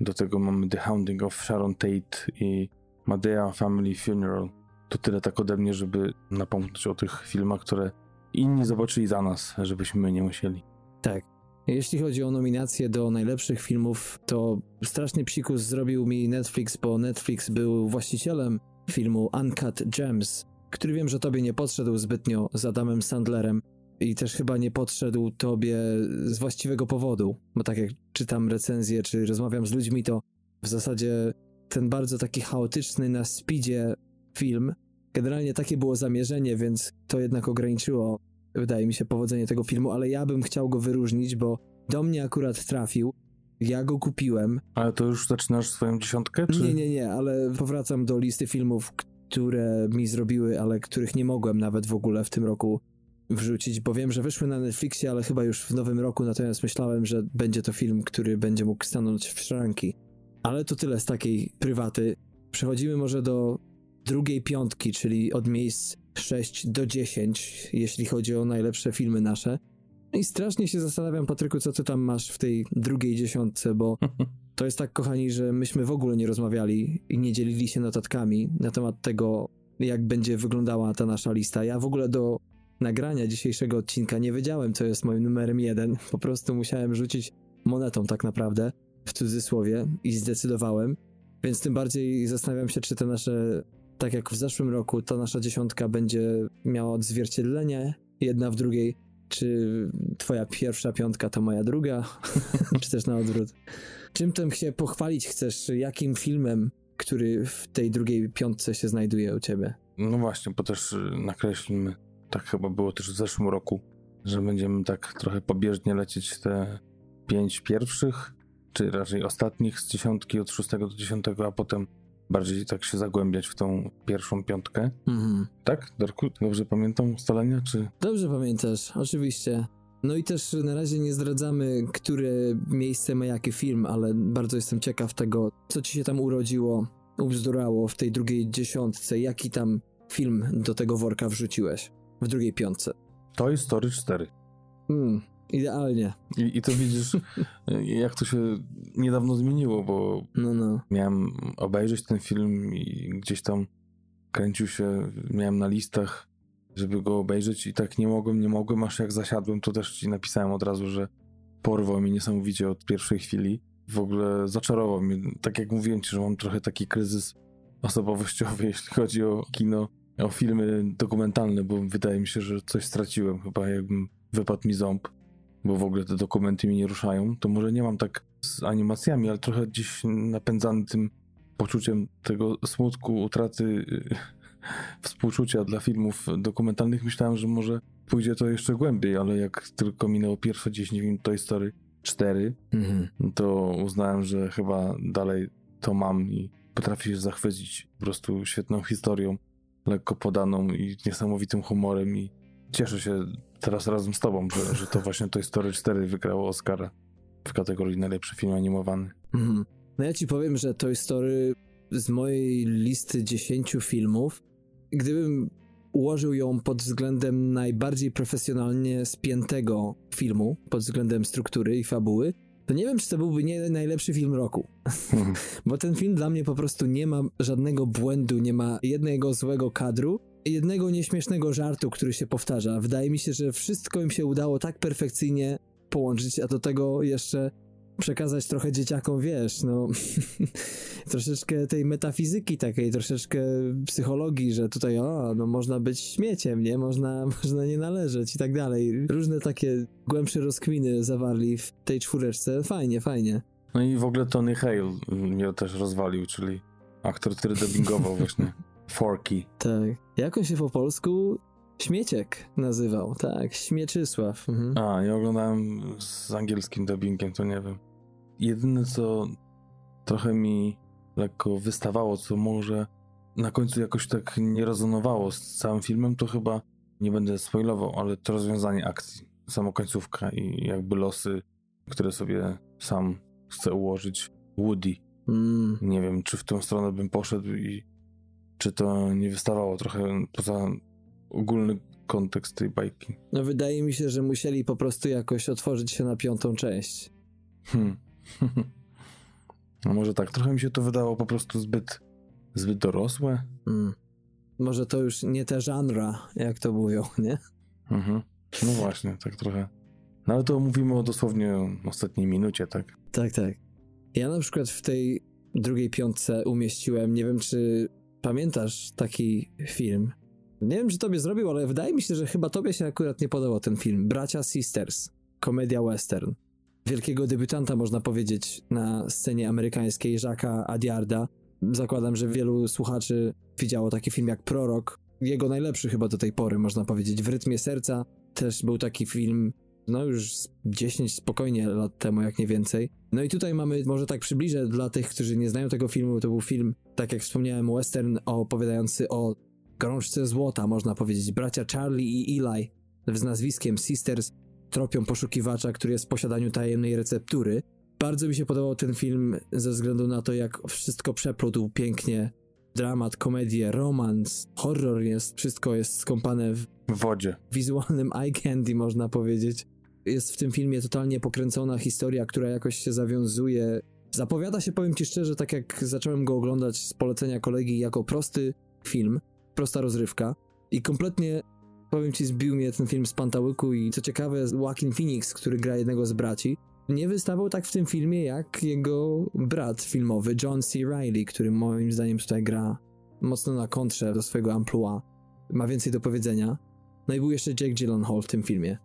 Do tego mamy The Hounding of Sharon Tate i Madea Family Funeral. To tyle tak ode mnie, żeby napomknąć o tych filmach, które inni zobaczyli za nas, żebyśmy nie musieli. Tak. Jeśli chodzi o nominacje do najlepszych filmów, to straszny psikus zrobił mi Netflix, bo Netflix był właścicielem filmu Uncut Gems, który wiem, że tobie nie podszedł zbytnio z Adamem Sandlerem i też chyba nie podszedł tobie z właściwego powodu, bo tak jak czytam recenzje czy rozmawiam z ludźmi, to w zasadzie ten bardzo taki chaotyczny na speedzie film, generalnie takie było zamierzenie, więc to jednak ograniczyło wydaje mi się, powodzenie tego filmu, ale ja bym chciał go wyróżnić, bo do mnie akurat trafił. Ja go kupiłem. Ale to już zaczynasz swoją dziesiątkę? Czy... Nie, nie, nie, ale powracam do listy filmów, które mi zrobiły, ale których nie mogłem nawet w ogóle w tym roku wrzucić, bo wiem, że wyszły na Netflixie, ale chyba już w nowym roku, natomiast myślałem, że będzie to film, który będzie mógł stanąć w szranki. Ale to tyle z takiej prywaty. Przechodzimy może do drugiej piątki, czyli od miejsc 6 do 10, jeśli chodzi o najlepsze filmy nasze. I strasznie się zastanawiam, Patryku, co ty tam masz w tej drugiej dziesiątce, bo *laughs* to jest tak, kochani, że myśmy w ogóle nie rozmawiali i nie dzielili się notatkami na temat tego, jak będzie wyglądała ta nasza lista. Ja w ogóle do nagrania dzisiejszego odcinka nie wiedziałem, co jest moim numerem jeden. Po prostu musiałem rzucić monetą tak naprawdę, w cudzysłowie, i zdecydowałem. Więc tym bardziej zastanawiam się, czy te nasze tak jak w zeszłym roku, ta nasza dziesiątka będzie miała odzwierciedlenie jedna w drugiej. Czy twoja pierwsza piątka to moja druga, *laughs* czy też na odwrót? Czym tym się pochwalić chcesz? Jakim filmem, który w tej drugiej piątce się znajduje u ciebie? No właśnie, bo też y, nakreślimy, tak chyba było też w zeszłym roku, że będziemy tak trochę pobieżnie lecieć te pięć pierwszych, czy raczej ostatnich z dziesiątki od szóstego do dziesiątego, a potem bardziej tak się zagłębiać w tą pierwszą piątkę. Mhm. Tak, Darku? Dobrze pamiętam ustalenia, czy... Dobrze pamiętasz, oczywiście. No i też na razie nie zdradzamy, które miejsce ma jaki film, ale bardzo jestem ciekaw tego, co ci się tam urodziło, ubzdurało w tej drugiej dziesiątce, jaki tam film do tego worka wrzuciłeś w drugiej piątce. Toy Story 4. Mm, idealnie. I, I to widzisz, *laughs* jak to się niedawno zmieniło, bo No, no. miałem obejrzeć ten film i gdzieś tam kręcił się, miałem na listach, żeby go obejrzeć i tak nie mogłem, nie mogłem, aż jak zasiadłem, to też ci napisałem od razu, że porwał mnie niesamowicie od pierwszej chwili. W ogóle zaczarował mnie. Tak jak mówiłem ci, że mam trochę taki kryzys osobowościowy, *laughs* jeśli chodzi o kino, o filmy dokumentalne, bo wydaje mi się, że coś straciłem chyba, jakbym wypadł mi ząb, bo w ogóle te dokumenty mi nie ruszają. To może nie mam tak z animacjami, ale trochę gdzieś napędzany tym poczuciem tego smutku, utraty y, *laughs* współczucia dla filmów dokumentalnych, myślałem, że może pójdzie to jeszcze głębiej, ale jak tylko minęło pierwsze 10 minut Toy Story 4, Mhm. to uznałem, że chyba dalej to mam i potrafię się zachwycić po prostu świetną historią, lekko podaną i niesamowitym humorem i cieszę się teraz razem z tobą, że, że to właśnie Toy Story 4 wygrało Oscara w kategorii najlepszy film animowany. Mhm. No ja ci powiem, że Toy Story z mojej listy 10 filmów, gdybym ułożył ją pod względem najbardziej profesjonalnie spiętego filmu, pod względem struktury i fabuły, to nie wiem, czy to byłby nie najlepszy film roku. *laughs* Bo ten film dla mnie po prostu nie ma żadnego błędu, nie ma jednego złego kadru, jednego nieśmiesznego żartu, który się powtarza. Wydaje mi się, że wszystko im się udało tak perfekcyjnie połączyć, a do tego jeszcze przekazać trochę dzieciakom, wiesz, no *laughs* troszeczkę tej metafizyki takiej, troszeczkę psychologii, że tutaj o, no można być śmieciem, nie? Można, *laughs* można nie należeć i tak dalej. Różne takie głębsze rozkminy zawarli w tej czwóreczce. Fajnie, fajnie. No i w ogóle Tony Hale mnie też rozwalił, czyli aktor, który dubbingował właśnie *laughs* Forky. Tak. Jak on się po polsku? Śmieciek nazywał, tak. Śmieczysław. Mhm. A, ja oglądałem z angielskim dubbingiem, to nie wiem. Jedyne, co trochę mi lekko wystawało, co może na końcu jakoś tak nie rezonowało z całym filmem, to chyba, nie będę spoilował, ale to rozwiązanie akcji, sama końcówka i jakby losy, które sobie sam chce ułożyć Woody. Mm. Nie wiem, czy w tą stronę bym poszedł i czy to nie wystawało trochę poza ogólny kontekst tej bajki. No wydaje mi się, że musieli po prostu jakoś otworzyć się na piątą część. Hmm. *laughs* No może tak, trochę mi się to wydało po prostu zbyt, zbyt dorosłe. Mm. Może to już nie te żanra, jak to mówią, nie? Mhm. No właśnie, tak trochę. No ale to mówimy o dosłownie ostatniej minucie, tak? Tak, tak. Ja na przykład w tej drugiej piątce umieściłem, nie wiem czy pamiętasz taki film. Nie wiem, czy tobie zrobił, ale wydaje mi się, że chyba tobie się akurat nie podobał ten film. Bracia Sisters, komedia western. Wielkiego debiutanta, można powiedzieć, na scenie amerykańskiej, Jacques'a Adiarda. Zakładam, że wielu słuchaczy widziało taki film jak Prorok. Jego najlepszy chyba do tej pory, można powiedzieć. W rytmie serca też był taki film, no już z 10 spokojnie lat temu, jak nie więcej. No i tutaj mamy, może tak przybliżę dla tych, którzy nie znają tego filmu, to był film, tak jak wspomniałem, western opowiadający o gorączce złota, można powiedzieć. Bracia Charlie i Eli z nazwiskiem Sisters tropią poszukiwacza, który jest w posiadaniu tajemnej receptury. Bardzo mi się podobał ten film ze względu na to, jak wszystko przeplótł pięknie. Dramat, komedię, romans, horror jest, wszystko jest skąpane w W wodzie. wizualnym eye candy, można powiedzieć. Jest w tym filmie totalnie pokręcona historia, która jakoś się zawiązuje. Zapowiada się, powiem ci szczerze, tak jak zacząłem go oglądać z polecenia kolegi, jako prosty film, prosta rozrywka i kompletnie, powiem ci, zbił mnie ten film z pantałyku i co ciekawe, Joaquin Phoenix, który gra jednego z braci, nie wystawał tak w tym filmie jak jego brat filmowy, John C. Reilly, który moim zdaniem tutaj gra mocno na kontrze do swojego amplua. Ma więcej do powiedzenia. No i był jeszcze Jake Gyllenhaal w tym filmie,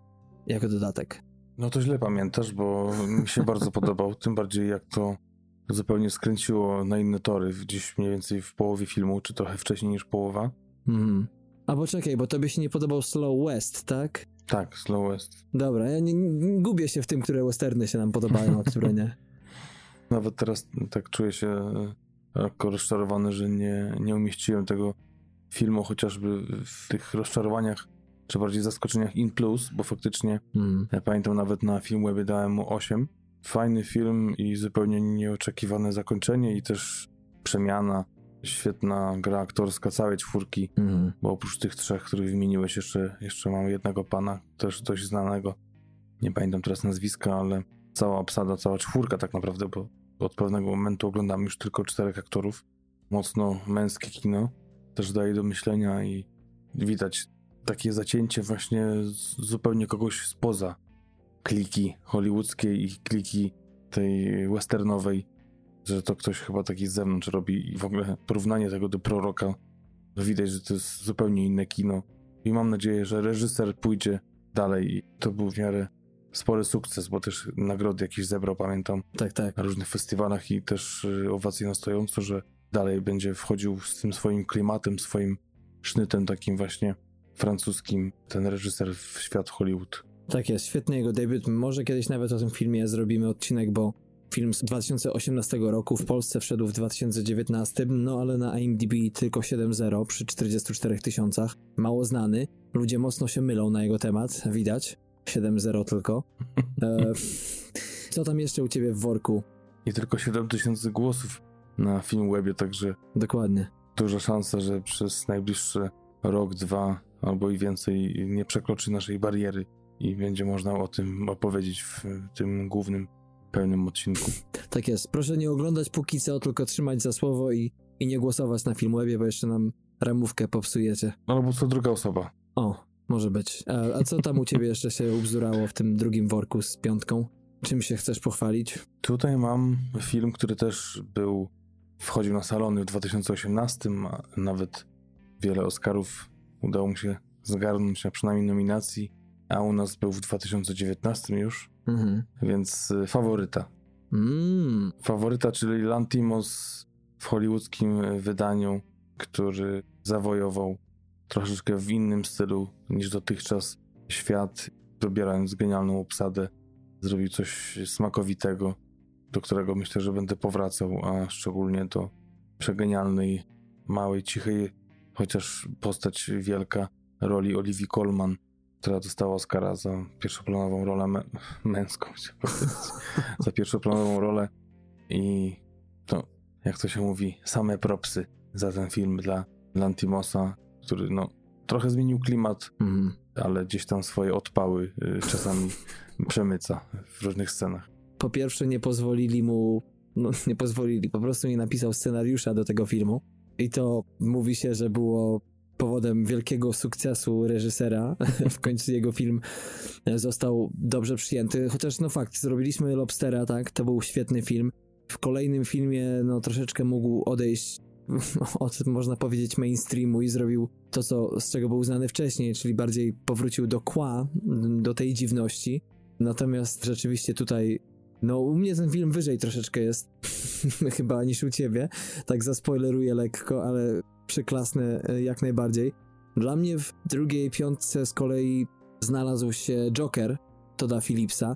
jako dodatek. No to źle pamiętasz, bo mi się bardzo podobał, tym bardziej jak to zupełnie skręciło na inne tory, gdzieś mniej więcej w połowie filmu, czy trochę wcześniej niż połowa. Mhm. A poczekaj, bo tobie się nie podobał Slow West, tak? Tak, Slow West. Dobra, ja nie, nie gubię się w tym, które westerny się nam podobają, a które nie. *laughs* *laughs* Nawet teraz tak czuję się lekko rozczarowany, że nie, nie umieściłem tego filmu chociażby w tych rozczarowaniach, czy bardziej zaskoczeniach in plus, bo faktycznie Mm. ja pamiętam nawet na Filmwebie dałem mu 8. Fajny film i zupełnie nieoczekiwane zakończenie i też przemiana. Świetna gra aktorska całej czwórki, Mm. bo oprócz tych trzech, których wymieniłeś, jeszcze, jeszcze mamy jednego pana, też dość znanego. nie pamiętam teraz nazwiska, ale cała obsada, cała czwórka tak naprawdę, bo od pewnego momentu oglądam już tylko czterech aktorów. Mocno męskie kino, też daje do myślenia i widać takie zacięcie właśnie zupełnie kogoś spoza kliki hollywoodzkiej i kliki tej westernowej, że to ktoś chyba taki z zewnątrz robi i w ogóle porównanie tego do proroka, to widać, że to jest zupełnie inne kino. I mam nadzieję, że reżyser pójdzie dalej i to był w miarę spory sukces, bo też nagrody jakieś zebrał, pamiętam, Tak, tak. na różnych festiwalach i też y, owacje na stojąco, że dalej będzie wchodził z tym swoim klimatem, swoim sznytem takim właśnie francuskim, ten reżyser w świat Hollywood. Tak jest, świetny jego debiut. Może kiedyś nawet o tym filmie zrobimy odcinek, bo film z 2018 roku w Polsce wszedł w 2019, no ale na IMDb tylko 7.0 przy 44 tysiącach. Mało znany. Ludzie mocno się mylą na jego temat, widać. 7.0 tylko. *laughs* E, co tam jeszcze u ciebie w worku? I tylko 7 tysięcy głosów na Filmwebie, także Dokładnie. duża szansa, że przez najbliższy rok, dwa albo i więcej nie przekroczy naszej bariery i będzie można o tym opowiedzieć w tym głównym, pełnym odcinku. Tak jest. Proszę nie oglądać póki co, tylko trzymać za słowo i, i nie głosować na Filmwebie, bo jeszcze nam ramówkę popsujecie. Albo co druga osoba. O, może być. A, a co tam u ciebie jeszcze się ubzdurało w tym drugim worku z piątką? Czym się chcesz pochwalić? Tutaj mam film, który też był, wchodził na salony w 2018, a nawet wiele Oscarów udało mu się zgarnąć, a przynajmniej nominacji, a u nas był w 2019 już, Mhm. więc y, faworyta. Mm, Faworyta, czyli Lantimos w hollywoodzkim y, wydaniu, który zawojował troszeczkę w innym stylu niż dotychczas świat, dobierając genialną obsadę, zrobił coś smakowitego, do którego myślę, że będę powracał, a szczególnie do przegenialnej, małej, cichej, chociaż postać wielka roli Olivii Colman, która dostała Oscara za pierwszoplanową rolę mę- męską, *laughs* za pierwszoplanową rolę i to, jak to się mówi, same propsy za ten film dla Lantimosa, który no trochę zmienił klimat, mm. ale gdzieś tam swoje odpały y, czasami przemyca w różnych scenach. Po pierwsze, nie pozwolili mu, no nie pozwolili, po prostu nie napisał scenariusza do tego filmu. I to mówi się, że było powodem wielkiego sukcesu reżysera. *laughs* W końcu jego film został dobrze przyjęty. Chociaż, no fakt, zrobiliśmy Lobstera, tak? To był świetny film. W kolejnym filmie, no troszeczkę mógł odejść *laughs* od, można powiedzieć, mainstreamu i zrobił to, co, z czego był znany wcześniej, czyli bardziej powrócił do kła, do tej dziwności. Natomiast rzeczywiście tutaj, no u mnie ten film wyżej troszeczkę jest *laughs* chyba niż u ciebie. Tak zaspoileruję lekko, ale przyklasnę e, jak najbardziej. Dla mnie w drugiej piątce z kolei znalazł się Joker Toda Phillipsa.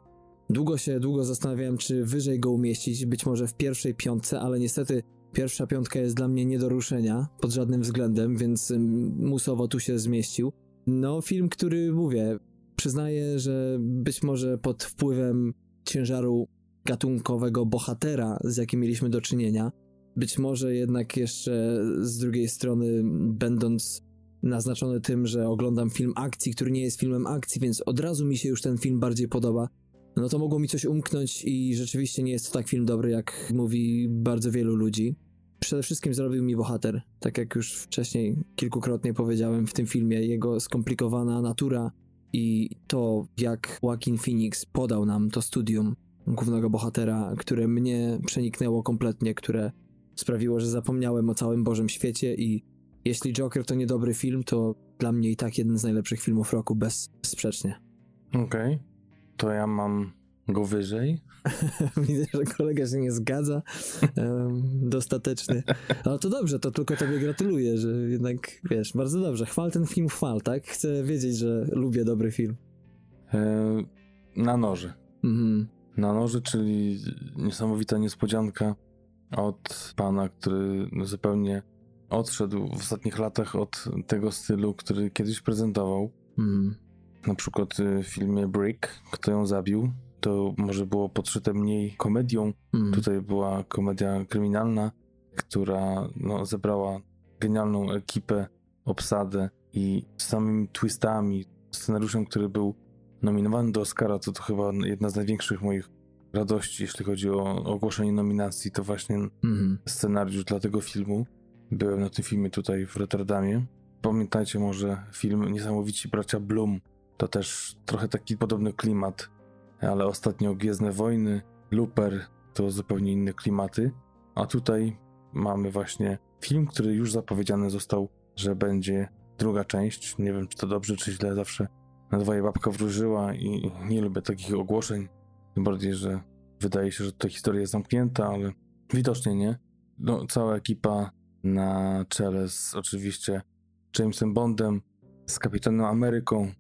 Długo się, długo zastanawiałem, czy wyżej go umieścić, być może w pierwszej piątce, ale niestety pierwsza piątka jest dla mnie nie do ruszenia pod żadnym względem, więc ym, musowo tu się zmieścił. No, film, który mówię, przyznaję, że być może pod wpływem ciężaru gatunkowego bohatera, z jakim mieliśmy do czynienia, być może jednak jeszcze z drugiej strony, będąc naznaczony tym, że oglądam film akcji, który nie jest filmem akcji, więc od razu mi się już ten film bardziej podoba. No to mogło mi coś umknąć i rzeczywiście nie jest to tak film dobry, jak mówi bardzo wielu ludzi. Przede wszystkim zrobił mi bohater, tak jak już wcześniej kilkukrotnie powiedziałem w tym filmie, jego skomplikowana natura i to, jak Joaquin Phoenix podał nam to studium głównego bohatera, które mnie przeniknęło kompletnie, które sprawiło, że zapomniałem o całym Bożym świecie i jeśli Joker to niedobry film, to dla mnie i tak jeden z najlepszych filmów roku, bezsprzecznie. Okej, to ja mam go wyżej. *laughs* Widzę, że kolega się nie zgadza. Um, dostateczny. Ale to dobrze, to tylko tobie gratuluję, że jednak, wiesz, bardzo dobrze. Chwal ten film, chwal, tak? Chcę wiedzieć, że lubię dobry film. E, na noże. Mhm. Na noże, czyli niesamowita niespodzianka od pana, który zupełnie odszedł w ostatnich latach od tego stylu, który kiedyś prezentował. Mhm. Na przykład y, w filmie Brick, Kto ją zabił, to może było podszyte mniej komedią. Mhm. Tutaj była komedia kryminalna, która no, zebrała genialną ekipę, obsadę i samymi twistami, scenariuszem, który był nominowany do Oscara, to to chyba jedna z największych moich radości, jeśli chodzi o ogłoszenie nominacji, to właśnie Mhm. scenariusz dla tego filmu. Byłem na tym filmie tutaj w Rotterdamie. Pamiętajcie może film Niesamowici Bracia Bloom. To też trochę taki podobny klimat, ale ostatnio Gwiezdne Wojny, Looper to zupełnie inne klimaty. A tutaj mamy właśnie film, który już zapowiedziany został, że będzie druga część. Nie wiem, czy to dobrze, czy źle. Zawsze na dwoje babka wróżyła i nie lubię takich ogłoszeń. Tym bardziej, że wydaje się, że ta historia jest zamknięta, ale widocznie nie. No, cała ekipa na czele z oczywiście Jamesem Bondem, z Kapitanem Ameryką,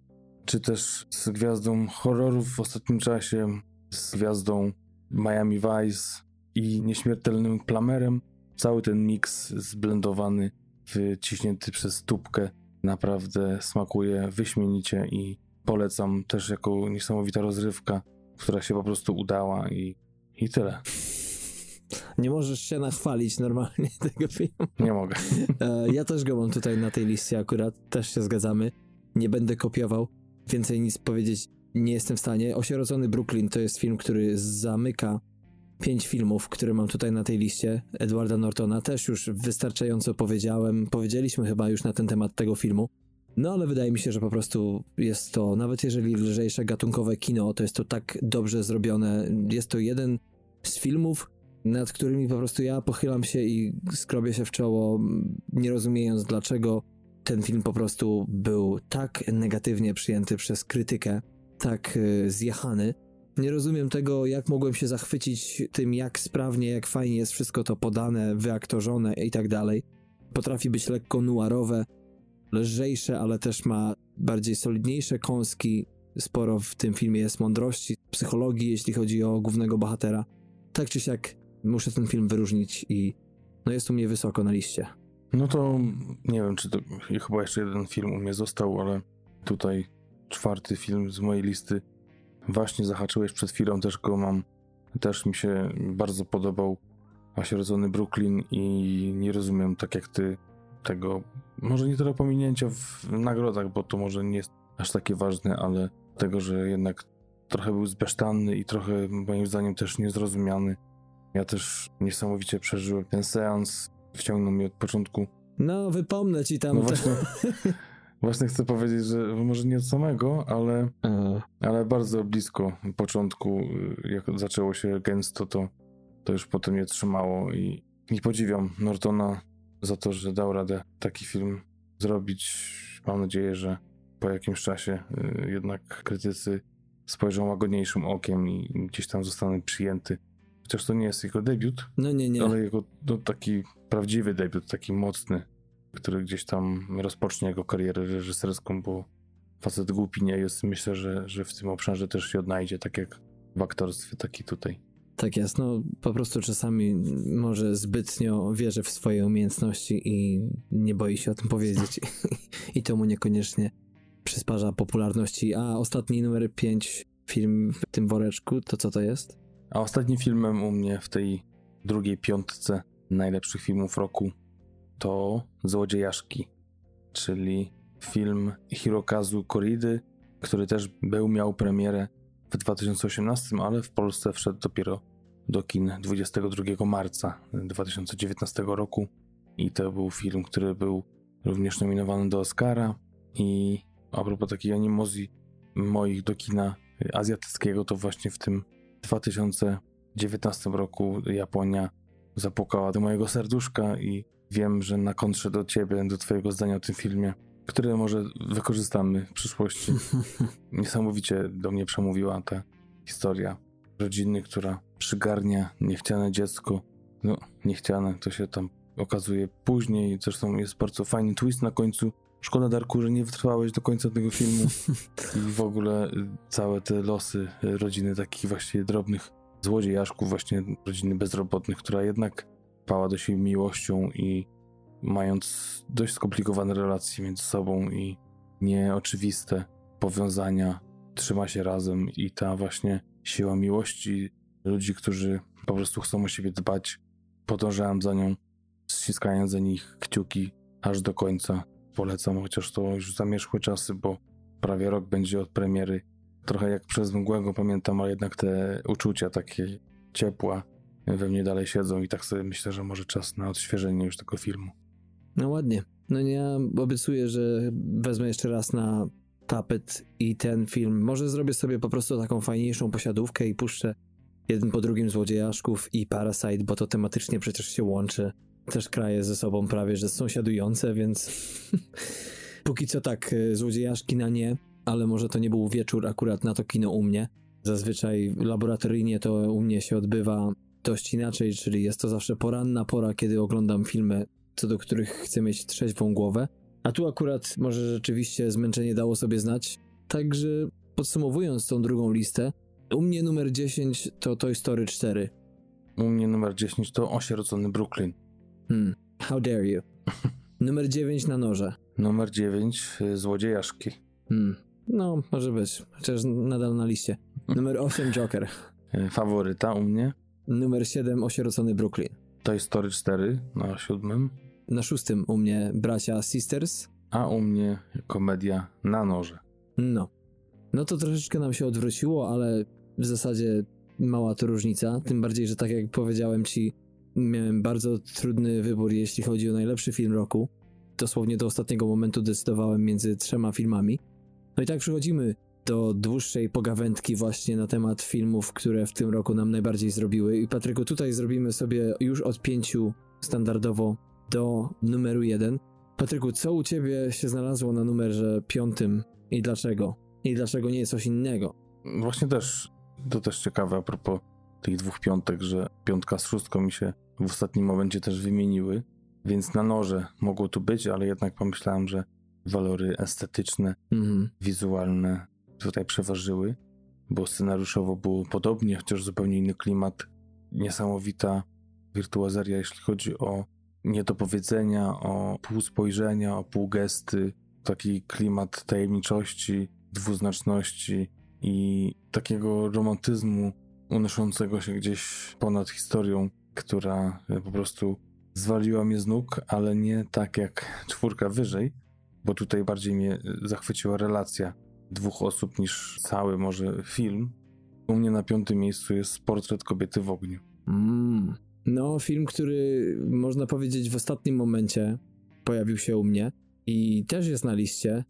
czy też z gwiazdą horrorów w ostatnim czasie, z gwiazdą Miami Vice i nieśmiertelnym Plamerem. Cały ten miks zblendowany, wyciśnięty przez tubkę naprawdę smakuje wyśmienicie i polecam też jako niesamowita rozrywka, która się po prostu udała i, i tyle. Nie możesz się nachwalić normalnie *laughs* tego filmu. Nie mogę. E, Ja też go mam tutaj na tej liście akurat, też się zgadzamy. Nie będę kopiował, więcej nic powiedzieć nie jestem w stanie. Osierocony Brooklyn to jest film, który zamyka pięć filmów, które mam tutaj na tej liście Edwarda Nortona. Też już wystarczająco powiedziałem, powiedzieliśmy chyba już na ten temat tego filmu. No ale wydaje mi się, że po prostu jest to, nawet jeżeli lżejsze gatunkowe kino, to jest to tak dobrze zrobione. Jest to jeden z filmów, nad którymi po prostu ja pochylam się i skrobię się w czoło, nie rozumiejąc dlaczego ten film po prostu był tak negatywnie przyjęty przez krytykę, tak y, zjechany. Nie rozumiem tego, jak mogłem się zachwycić tym, jak sprawnie, jak fajnie jest wszystko to podane, wyaktorzone i tak dalej. Potrafi być lekko nuarowe, lżejsze, ale też ma bardziej solidniejsze kąski. Sporo w tym filmie jest mądrości, psychologii, jeśli chodzi o głównego bohatera. Tak czy siak muszę ten film wyróżnić i no jest u mnie wysoko na liście. No to nie wiem, czy to chyba jeszcze jeden film u mnie został, ale tutaj czwarty film z mojej listy. Właśnie zahaczyłeś przed chwilą, też go mam. Też mi się bardzo podobał Osierocony Brooklyn i nie rozumiem, tak jak ty, tego, może nie tyle pominięcia w nagrodach, bo to może nie jest aż takie ważne, ale tego, że jednak trochę był zbesztanny i trochę moim zdaniem też niezrozumiany. Ja też niesamowicie przeżyłem ten seans, wciągnął mnie od początku. No, wypomnę ci tam. No właśnie, *laughs* właśnie chcę powiedzieć, że może nie od samego, ale, E, ale bardzo blisko początku, y, jak zaczęło się gęsto, to, to już potem nie trzymało i, i podziwiam Nortona za to, że dał radę taki film zrobić. Mam nadzieję, że po jakimś czasie y, jednak krytycy spojrzą łagodniejszym okiem i gdzieś tam zostanę przyjęty. Chociaż to nie jest jego debiut, No nie, nie. ale jego no, taki prawdziwy debiut, taki mocny, który gdzieś tam rozpocznie jego karierę reżyserską, bo facet głupi nie jest. Myślę, że, że w tym obszarze też się odnajdzie, tak jak w aktorstwie, tak i tutaj. Tak jest, no po prostu czasami może zbytnio wierzy w swoje umiejętności i nie boi się o tym powiedzieć. *laughs* I to mu niekoniecznie przysparza popularności. A ostatni numer 5 film w tym woreczku, to co to jest? A ostatnim filmem u mnie w tej drugiej piątce najlepszych filmów roku to Złodziejaszki, czyli film Hirokazu Koridy, który też był, miał premierę w 2018, ale w Polsce wszedł dopiero do kin 22 marca 2019 roku. I to był film, który był również nominowany do Oscara. I a propos takiej animozji moich do kina azjatyckiego, to właśnie w tym 2019 roku Japonia zapukała do mojego serduszka i wiem, że na kontrze do ciebie, do twojego zdania o tym filmie, które może wykorzystamy w przyszłości. *laughs* Niesamowicie do mnie przemówiła ta historia rodziny, która przygarnia niechciane dziecko. No, niechciane to się tam okazuje później. Zresztą jest bardzo fajny twist na końcu. Szkoda, Darku, że nie wytrwałeś do końca tego filmu. *laughs* I w ogóle y, całe te losy y, rodziny takich właśnie drobnych złodziejaszków, właśnie rodziny bezrobotnych, która jednak pała do siebie miłością i mając dość skomplikowane relacje między sobą i nieoczywiste powiązania, trzyma się razem i ta właśnie siła miłości ludzi, którzy po prostu chcą o siebie dbać, podążałem za nią, ściskając za nich kciuki aż do końca. Polecam, chociaż to już zamierzchłe czasy, bo prawie rok będzie od premiery trochę jak przez mgłę go pamiętam, ale jednak te uczucia takie ciepła we mnie dalej siedzą i tak sobie myślę, że może czas na odświeżenie już tego filmu. No ładnie. No ja obiecuję, że wezmę jeszcze raz na tapet i ten film. Może zrobię sobie po prostu taką fajniejszą posiadówkę i puszczę jeden po drugim Złodziejaszków i Parasite, bo to tematycznie przecież się łączy. Też kraje ze sobą prawie, że sąsiadujące, więc *laughs* póki co tak, y, Złodziejaszki na nie, ale może to nie był wieczór akurat na to kino u mnie. Zazwyczaj laboratoryjnie to u mnie się odbywa dość inaczej, czyli jest to zawsze poranna pora, kiedy oglądam filmy, co do których chcę mieć trzeźwą głowę. A tu akurat może rzeczywiście zmęczenie dało sobie znać. Także podsumowując tą drugą listę, u mnie numer 10 to Toy Story 4. U mnie numer 10 to Osierocony Brooklyn. Hmm, how dare you. *laughs* numer 9 na noże. Numer 9 y, Złodziejaszki. Hmm, no, może być, chociaż nadal na liście. *laughs* Numer 8 Joker. Y, Faworyta u mnie Numer 7 Osierocony Brooklyn. Toy Story 4 na siódmym, Na szóstym u mnie Bracia Sisters. a u mnie komedia na noże. No. No to troszeczkę nam się odwróciło, ale w zasadzie mała to różnica. Tym bardziej, że tak jak powiedziałem ci, miałem bardzo trudny wybór, jeśli chodzi o najlepszy film roku. Dosłownie do ostatniego momentu decydowałem między trzema filmami. No i tak przechodzimy do dłuższej pogawędki właśnie na temat filmów, które w tym roku nam najbardziej zrobiły. I Patryku, tutaj zrobimy sobie już od pięciu standardowo do numeru jeden. Patryku, co u ciebie się znalazło na numerze piątym i dlaczego? I dlaczego nie coś innego? Właśnie też, to też ciekawe a propos tych dwóch piątek, że piątka z szóstką mi się w ostatnim momencie też wymieniły, więc na noże mogło tu być, ale jednak pomyślałem, że walory estetyczne, Mhm. wizualne tutaj przeważyły, bo scenariuszowo było podobnie, chociaż zupełnie inny klimat. Niesamowita wirtuazeria, jeśli chodzi o niedopowiedzenia, o półspojrzenia, o półgesty, taki klimat tajemniczości, dwuznaczności i takiego romantyzmu unoszącego się gdzieś ponad historią, która e, po prostu zwaliła mnie z nóg, ale nie tak jak czwórka wyżej, bo tutaj bardziej mnie e, zachwyciła relacja dwóch osób niż cały może film. U mnie na piątym miejscu jest Portret kobiety w ogniu. Mm. No, film, który można powiedzieć w ostatnim momencie pojawił się u mnie i też jest na liście,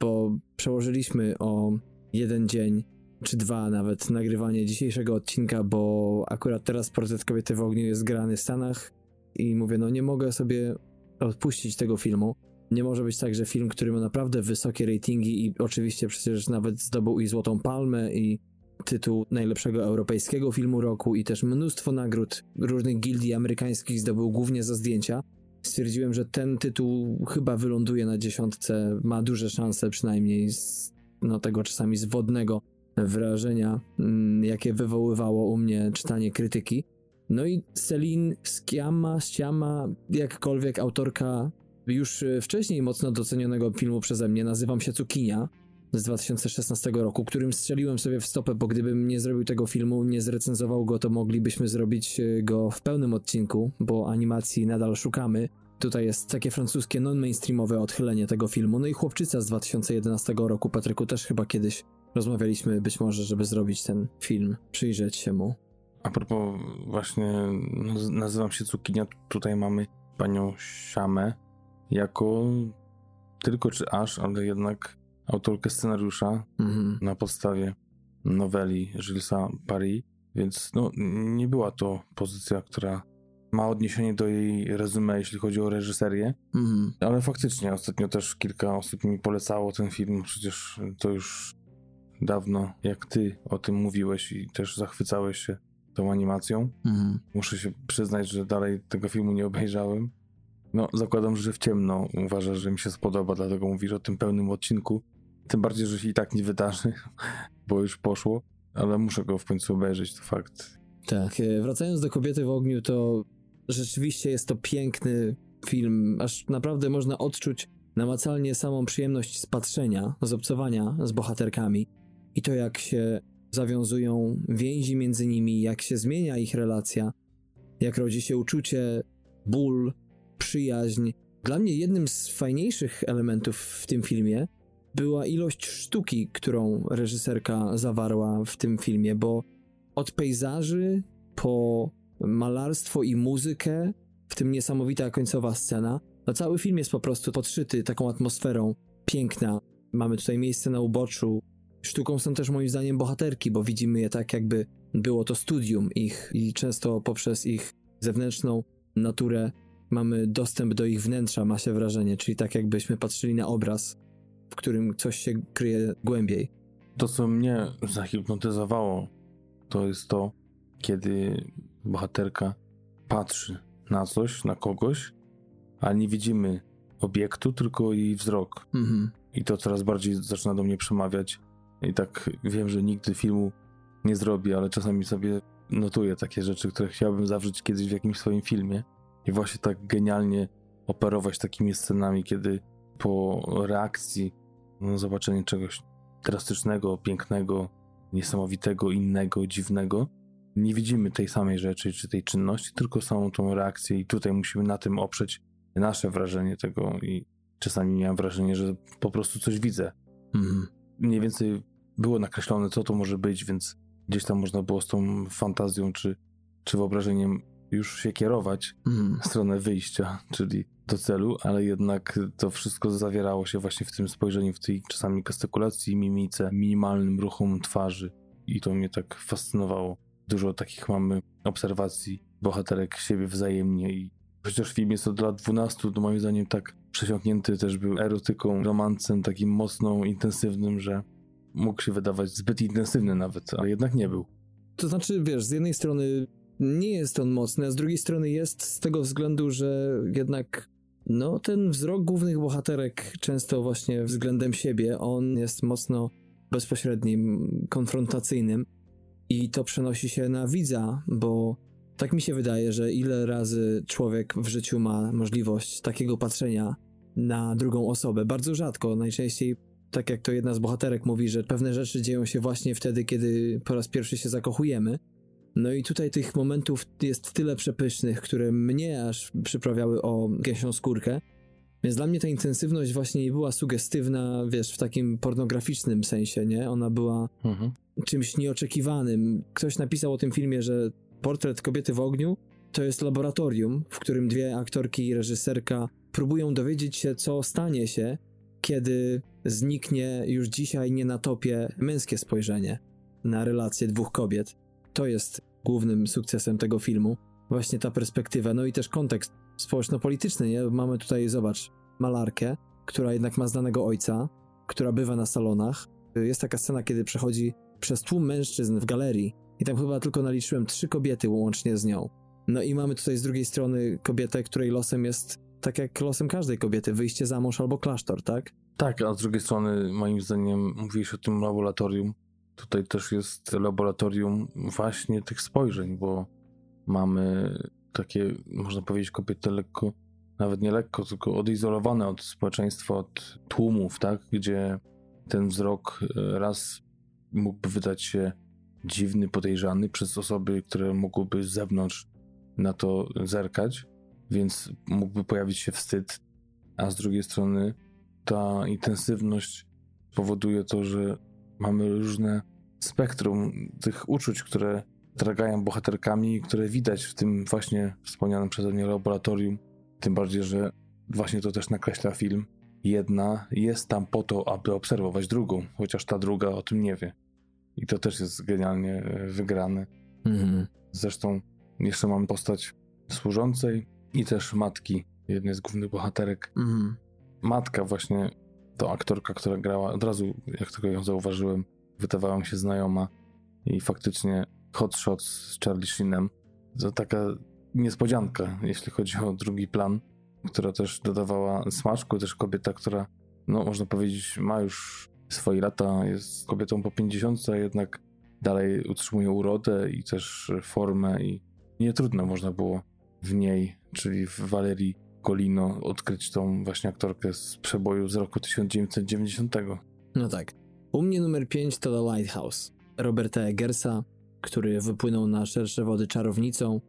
bo przełożyliśmy o jeden dzień, czy dwa nawet, nagrywanie dzisiejszego odcinka, bo akurat teraz Portret Kobiety w Ogniu jest grany w Stanach i mówię, no nie mogę sobie odpuścić tego filmu. Nie może być tak, że film, który ma naprawdę wysokie ratingi i oczywiście przecież nawet zdobył i Złotą Palmę i tytuł najlepszego europejskiego filmu roku i też mnóstwo nagród różnych gildii amerykańskich zdobył głównie za zdjęcia. Stwierdziłem, że ten tytuł chyba wyląduje na dziesiątce, ma duże szanse przynajmniej z no, tego czasami zwodnego wrażenia, mm, jakie wywoływało u mnie czytanie krytyki. No i Celine Sciamma, Sciamma, jakkolwiek autorka już e, wcześniej mocno docenionego filmu przeze mnie, nazywam się Cukinia z 2016 roku, którym strzeliłem sobie w stopę, bo gdybym nie zrobił tego filmu, nie zrecenzował go, to moglibyśmy zrobić e, go w pełnym odcinku, bo animacji nadal szukamy. Tutaj jest takie francuskie non-mainstreamowe odchylenie tego filmu. No i Chłopczyca z 2011 roku, Patryku, też chyba kiedyś rozmawialiśmy być może, żeby zrobić ten film, przyjrzeć się mu. A propos właśnie naz- nazywam się Cukinia, tutaj mamy panią Siamę jako tylko czy aż, ale jednak autorkę scenariusza Mhm. na podstawie noweli Gillesa Paris, więc no, nie była to pozycja, która ma odniesienie do jej resume, jeśli chodzi o reżyserię, Mhm. ale faktycznie ostatnio też kilka osób mi polecało ten film, przecież to już dawno, jak ty o tym mówiłeś i też zachwycałeś się tą animacją. Mhm. Muszę się przyznać, że dalej tego filmu nie obejrzałem. No, zakładam, że w ciemno uważasz, że mi się spodoba, dlatego mówisz o tym pełnym odcinku. Tym bardziej, że się i tak nie wydarzy, *laughs* bo już poszło, ale muszę go w końcu obejrzeć, to fakt. Tak, e, wracając do Kobiety w ogniu, to rzeczywiście jest to piękny film, aż naprawdę można odczuć namacalnie samą przyjemność z patrzenia, z obcowania z bohaterkami i to jak się zawiązują więzi między nimi, jak się zmienia ich relacja, jak rodzi się uczucie, ból, przyjaźń. Dla mnie jednym z fajniejszych elementów w tym filmie była ilość sztuki, którą reżyserka zawarła w tym filmie, bo od pejzaży po malarstwo i muzykę, w tym niesamowita końcowa scena, no cały film jest po prostu podszyty taką atmosferą piękna. Mamy tutaj miejsce na uboczu. Sztuką są też moim zdaniem bohaterki, bo widzimy je tak, jakby było to studium ich i często poprzez ich zewnętrzną naturę mamy dostęp do ich wnętrza, ma się wrażenie, czyli tak jakbyśmy patrzyli na obraz, w którym coś się kryje głębiej. To, co mnie zahipnotyzowało, to jest to, kiedy bohaterka patrzy na coś, na kogoś, ale nie widzimy obiektu, tylko jej wzrok. Mhm. I to coraz bardziej zaczyna do mnie przemawiać. I tak wiem, że nigdy filmu nie zrobię, ale czasami sobie notuję takie rzeczy, które chciałbym zawrzeć kiedyś w jakimś swoim filmie. I właśnie tak genialnie operować takimi scenami, kiedy po reakcji, no, zobaczenie czegoś drastycznego, pięknego, niesamowitego, innego, dziwnego, nie widzimy tej samej rzeczy czy tej czynności, tylko samą tą reakcję i tutaj musimy na tym oprzeć nasze wrażenie tego i czasami miałem wrażenie, że po prostu coś widzę. Mhm. Mniej więcej było nakreślone, co to może być, więc gdzieś tam można było z tą fantazją czy, czy wyobrażeniem już się kierować Mhm. w stronę wyjścia, czyli do celu, ale jednak to wszystko zawierało się właśnie w tym spojrzeniu, w tej czasami gestykulacji, mimice, minimalnym ruchom twarzy i to mnie tak fascynowało. Dużo takich mamy obserwacji bohaterek siebie wzajemnie i chociaż film jest od lat 12, to moim zdaniem tak przesiąknięty też był erotyką, romancem takim mocno intensywnym, że mógł się wydawać zbyt intensywny nawet, ale jednak nie był. To znaczy, wiesz, z jednej strony nie jest on mocny, a z drugiej strony jest z tego względu, że jednak no, ten wzrok głównych bohaterek często właśnie względem siebie, on jest mocno bezpośrednim, konfrontacyjnym i to przenosi się na widza, bo tak mi się wydaje, że ile razy człowiek w życiu ma możliwość takiego patrzenia na drugą osobę. Bardzo rzadko, najczęściej tak jak to jedna z bohaterek mówi, że pewne rzeczy dzieją się właśnie wtedy, kiedy po raz pierwszy się zakochujemy. No i tutaj tych momentów jest tyle przepysznych, które mnie aż przyprawiały o gęsią skórkę. Więc dla mnie ta intensywność właśnie nie była sugestywna, wiesz, w takim pornograficznym sensie, nie? Ona była Mhm. czymś nieoczekiwanym. Ktoś napisał o tym filmie, że portret kobiety w ogniu to jest laboratorium, w którym dwie aktorki i reżyserka próbują dowiedzieć się, co stanie się, kiedy zniknie już dzisiaj nie na topie męskie spojrzenie na relacje dwóch kobiet. To jest głównym sukcesem tego filmu. Właśnie ta perspektywa, no i też kontekst społeczno-polityczny, nie? Mamy tutaj, zobacz, malarkę, która jednak ma znanego ojca, która bywa na salonach. Jest taka scena, kiedy przechodzi przez tłum mężczyzn w galerii i tam chyba tylko naliczyłem trzy kobiety łącznie z nią. No i mamy tutaj z drugiej strony kobietę, której losem jest tak jak losem każdej kobiety, wyjście za mąż albo klasztor, tak? Tak, a z drugiej strony, moim zdaniem, mówiłeś o tym laboratorium. Tutaj też jest laboratorium właśnie tych spojrzeń, bo mamy takie, można powiedzieć, kobiety lekko, nawet nie lekko, tylko odizolowane od społeczeństwa, od tłumów, tak? Gdzie ten wzrok e, raz mógłby wydać się dziwny, podejrzany przez osoby, które mogłyby z zewnątrz na to zerkać, więc mógłby pojawić się wstyd, a z drugiej strony ta intensywność powoduje to, że mamy różne spektrum tych uczuć, które tragają bohaterkami, które widać w tym właśnie wspomnianym przeze mnie laboratorium. Tym bardziej, że właśnie to też nakreśla film. Jedna jest tam po to, aby obserwować drugą, chociaż ta druga o tym nie wie. I to też jest genialnie e, wygrane. Mhm. Zresztą jeszcze mamy postać służącej i też matki jednej z głównych bohaterek. Mhm. Matka właśnie, to aktorka, która grała, od razu jak tylko ją zauważyłem, wydawała mi się znajoma i faktycznie hot shot z Charlie Sheenem. To taka niespodzianka, jeśli chodzi o drugi plan, która też dodawała smaczku, też kobieta, która, no można powiedzieć, ma już swoje lata, jest kobietą po 50, a jednak dalej utrzymuje urodę i też formę i nie trudno można było w niej, czyli w Valerii Golino, odkryć tą właśnie aktorkę z przeboju z roku 1990. No tak. U mnie numer 5 to The Lighthouse. Roberta Eggersa, który wypłynął na szersze wody czarownicą.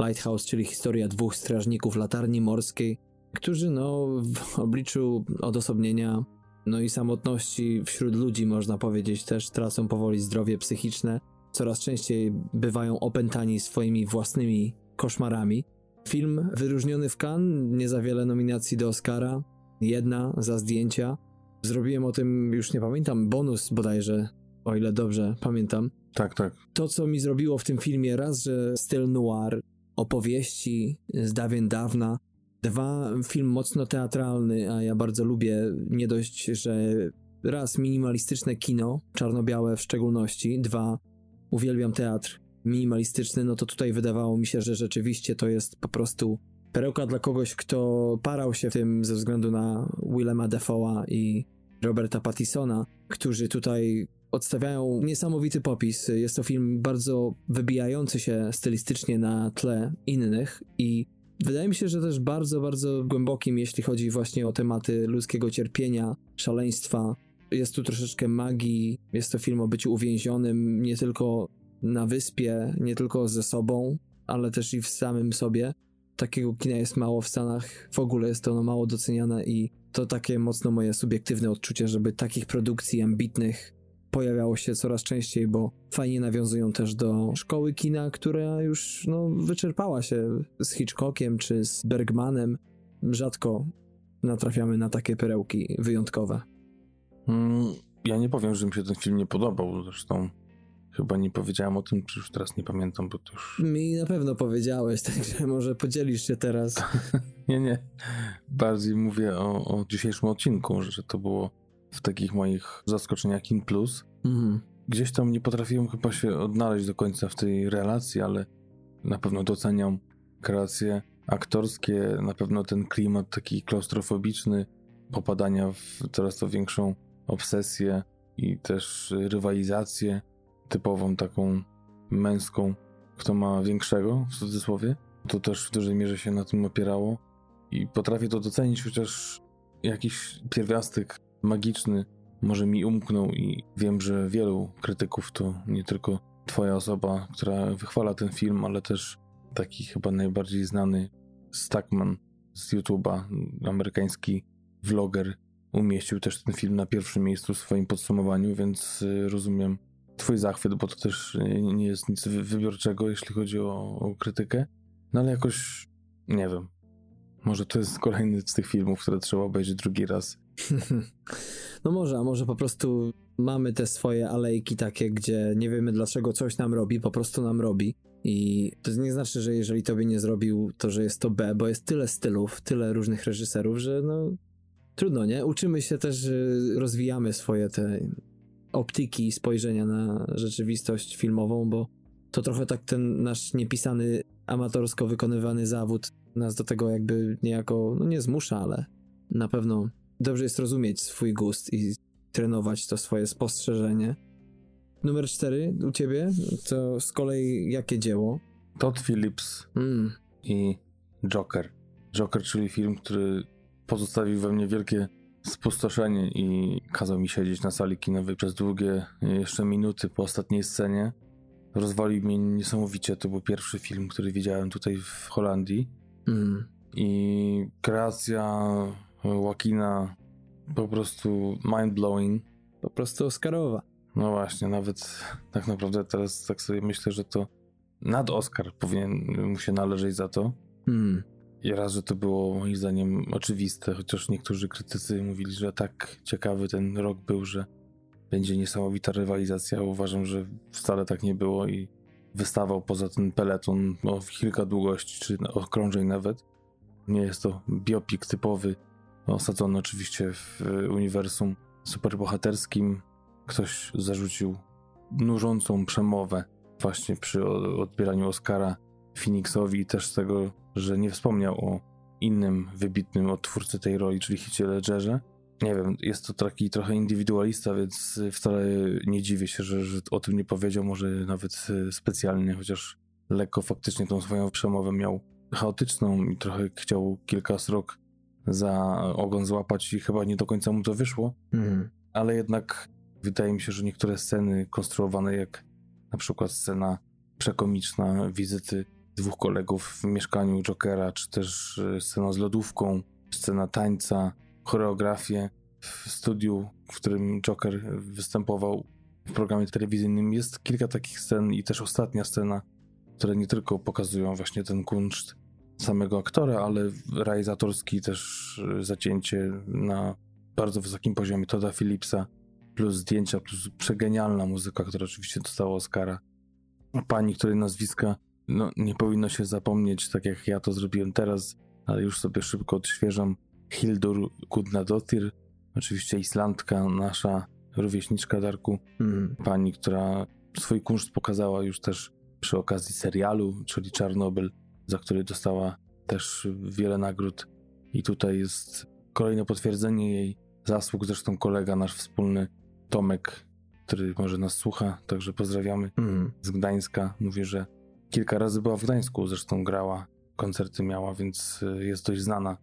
Lighthouse, czyli historia dwóch strażników latarni morskiej, którzy no w obliczu odosobnienia no i samotności wśród ludzi, można powiedzieć, też tracą powoli zdrowie psychiczne. Coraz częściej bywają opętani swoimi własnymi koszmarami. Film wyróżniony w Cannes, nie za wiele nominacji do Oscara, jedna za zdjęcia. Zrobiłem o tym, już nie pamiętam, bonus bodajże, o ile dobrze pamiętam. Tak, tak. To, co mi zrobiło w tym filmie, raz, że styl noir, opowieści z dawien dawna, dwa, film mocno teatralny, a ja bardzo lubię, nie dość, że raz minimalistyczne kino, czarno-białe w szczególności, dwa, uwielbiam teatr minimalistyczny, no to tutaj wydawało mi się, że rzeczywiście to jest po prostu perełka dla kogoś, kto parał się w tym ze względu na Willema Defoe'a i Roberta Pattisona, którzy tutaj odstawiają niesamowity popis. Jest to film bardzo wybijający się stylistycznie na tle innych i wydaje mi się, że też bardzo, bardzo głębokim, jeśli chodzi właśnie o tematy ludzkiego cierpienia, szaleństwa. Jest tu troszeczkę magii, jest to film o byciu uwięzionym nie tylko na wyspie, nie tylko ze sobą, ale też i w samym sobie. Takiego kina jest mało w Stanach, w ogóle jest ono mało doceniane i to takie mocno moje subiektywne odczucie, żeby takich produkcji ambitnych pojawiało się coraz częściej, bo fajnie nawiązują też do szkoły kina, która już no, wyczerpała się z Hitchcockiem czy z Bergmanem. Rzadko natrafiamy na takie perełki wyjątkowe. Mm, ja nie powiem, że mi się ten film nie podobał, zresztą chyba nie powiedziałem o tym, czy już teraz nie pamiętam, bo to już... Mi na pewno powiedziałeś, *laughs* także może podzielisz się teraz. *laughs* nie, nie. Bardziej mówię o, o dzisiejszym odcinku, że to było w takich moich zaskoczeniach in plus. Mhm. Gdzieś tam nie potrafiłem chyba się odnaleźć do końca w tej relacji, ale na pewno doceniam kreacje aktorskie, na pewno ten klimat taki klaustrofobiczny, popadania w coraz to większą obsesję i też rywalizację typową taką męską, kto ma większego w cudzysłowie. To też w dużej mierze się na tym opierało i potrafię to docenić, chociaż jakiś pierwiastek magiczny może mi umknął i wiem, że wielu krytyków to nie tylko twoja osoba, która wychwala ten film, ale też taki chyba najbardziej znany Stackman z YouTube'a, amerykański vloger, umieścił też ten film na pierwszym miejscu w swoim podsumowaniu, więc y, rozumiem twój zachwyt, bo to też nie jest nic wybiorczego, jeśli chodzi o, o krytykę. No ale jakoś, nie wiem, może to jest kolejny z tych filmów, które trzeba obejrzeć drugi raz. *laughs* no może, a może po prostu mamy te swoje alejki takie, gdzie nie wiemy dlaczego coś nam robi, po prostu nam robi. I to nie znaczy, że jeżeli tobie nie zrobił, to że jest to B, bo jest tyle stylów, tyle różnych reżyserów, że no trudno, nie? Uczymy się też, rozwijamy swoje te optyki spojrzenia na rzeczywistość filmową, bo to trochę tak ten nasz niepisany, amatorsko wykonywany zawód nas do tego jakby niejako, no nie zmusza, ale na pewno dobrze jest rozumieć swój gust i trenować to swoje spostrzeżenie. Numer cztery u ciebie, to z kolei jakie dzieło? Todd Phillips mm. i Joker. Joker, czyli film, który pozostawił we mnie wielkie spustoszenie i kazał mi siedzieć na sali kinowej przez długie jeszcze minuty po ostatniej scenie. Rozwalił mnie niesamowicie. To był pierwszy film, który widziałem tutaj w Holandii. Mm. I kreacja Joaquina po prostu mind-blowing. Po prostu Oscarowa. No właśnie, nawet tak naprawdę teraz tak sobie myślę, że to nad Oscar powinien mu się należeć za to. Mm. I raz, że to było moim zdaniem oczywiste, chociaż niektórzy krytycy mówili, że tak ciekawy ten rok był, że będzie niesamowita rywalizacja. Uważam, że wcale tak nie było i wystawał poza ten peleton o kilka długości, czy okrążeń nawet. Nie jest to biopik typowy, osadzony oczywiście w uniwersum superbohaterskim. Ktoś zarzucił nużącą przemowę właśnie przy odbieraniu Oscara Phoenixowi i też z tego, że nie wspomniał o innym wybitnym odtwórcy tej roli, czyli Hicie Ledgerze. Nie wiem, jest to taki trochę indywidualista, więc wcale nie dziwię się, że, że o tym nie powiedział, może nawet e, specjalnie, chociaż lekko faktycznie tą swoją przemowę miał chaotyczną i trochę chciał kilka srok za ogon złapać i chyba nie do końca mu to wyszło. Mhm. Ale jednak wydaje mi się, że niektóre sceny konstruowane, jak na przykład scena przekomiczna wizyty dwóch kolegów w mieszkaniu Jokera, czy też e, scena z lodówką, scena tańca, choreografię, w studiu, w którym Joker występował w programie telewizyjnym. Jest kilka takich scen i też ostatnia scena, które nie tylko pokazują właśnie ten kunszt samego aktora, ale realizatorski też zacięcie na bardzo wysokim poziomie Toda Phillipsa, plus zdjęcia, plus przegenialna muzyka, która oczywiście dostała Oscara. Pani, której nazwiska no, nie powinno się zapomnieć, tak jak ja to zrobiłem teraz, ale już sobie szybko odświeżam. Hildur Gudnadottir, oczywiście Islandka, nasza rówieśniczka Darku, Mm. pani, która swój kunszt pokazała już też przy okazji serialu, czyli Czarnobyl, za który dostała też wiele nagród. I tutaj jest kolejne potwierdzenie jej zasług. Zresztą kolega nasz wspólny, Tomek, który może nas słucha, także pozdrawiamy Mm. z Gdańska. Mówi, że kilka razy była w Gdańsku, zresztą grała, koncerty miała, więc y, jest dość znana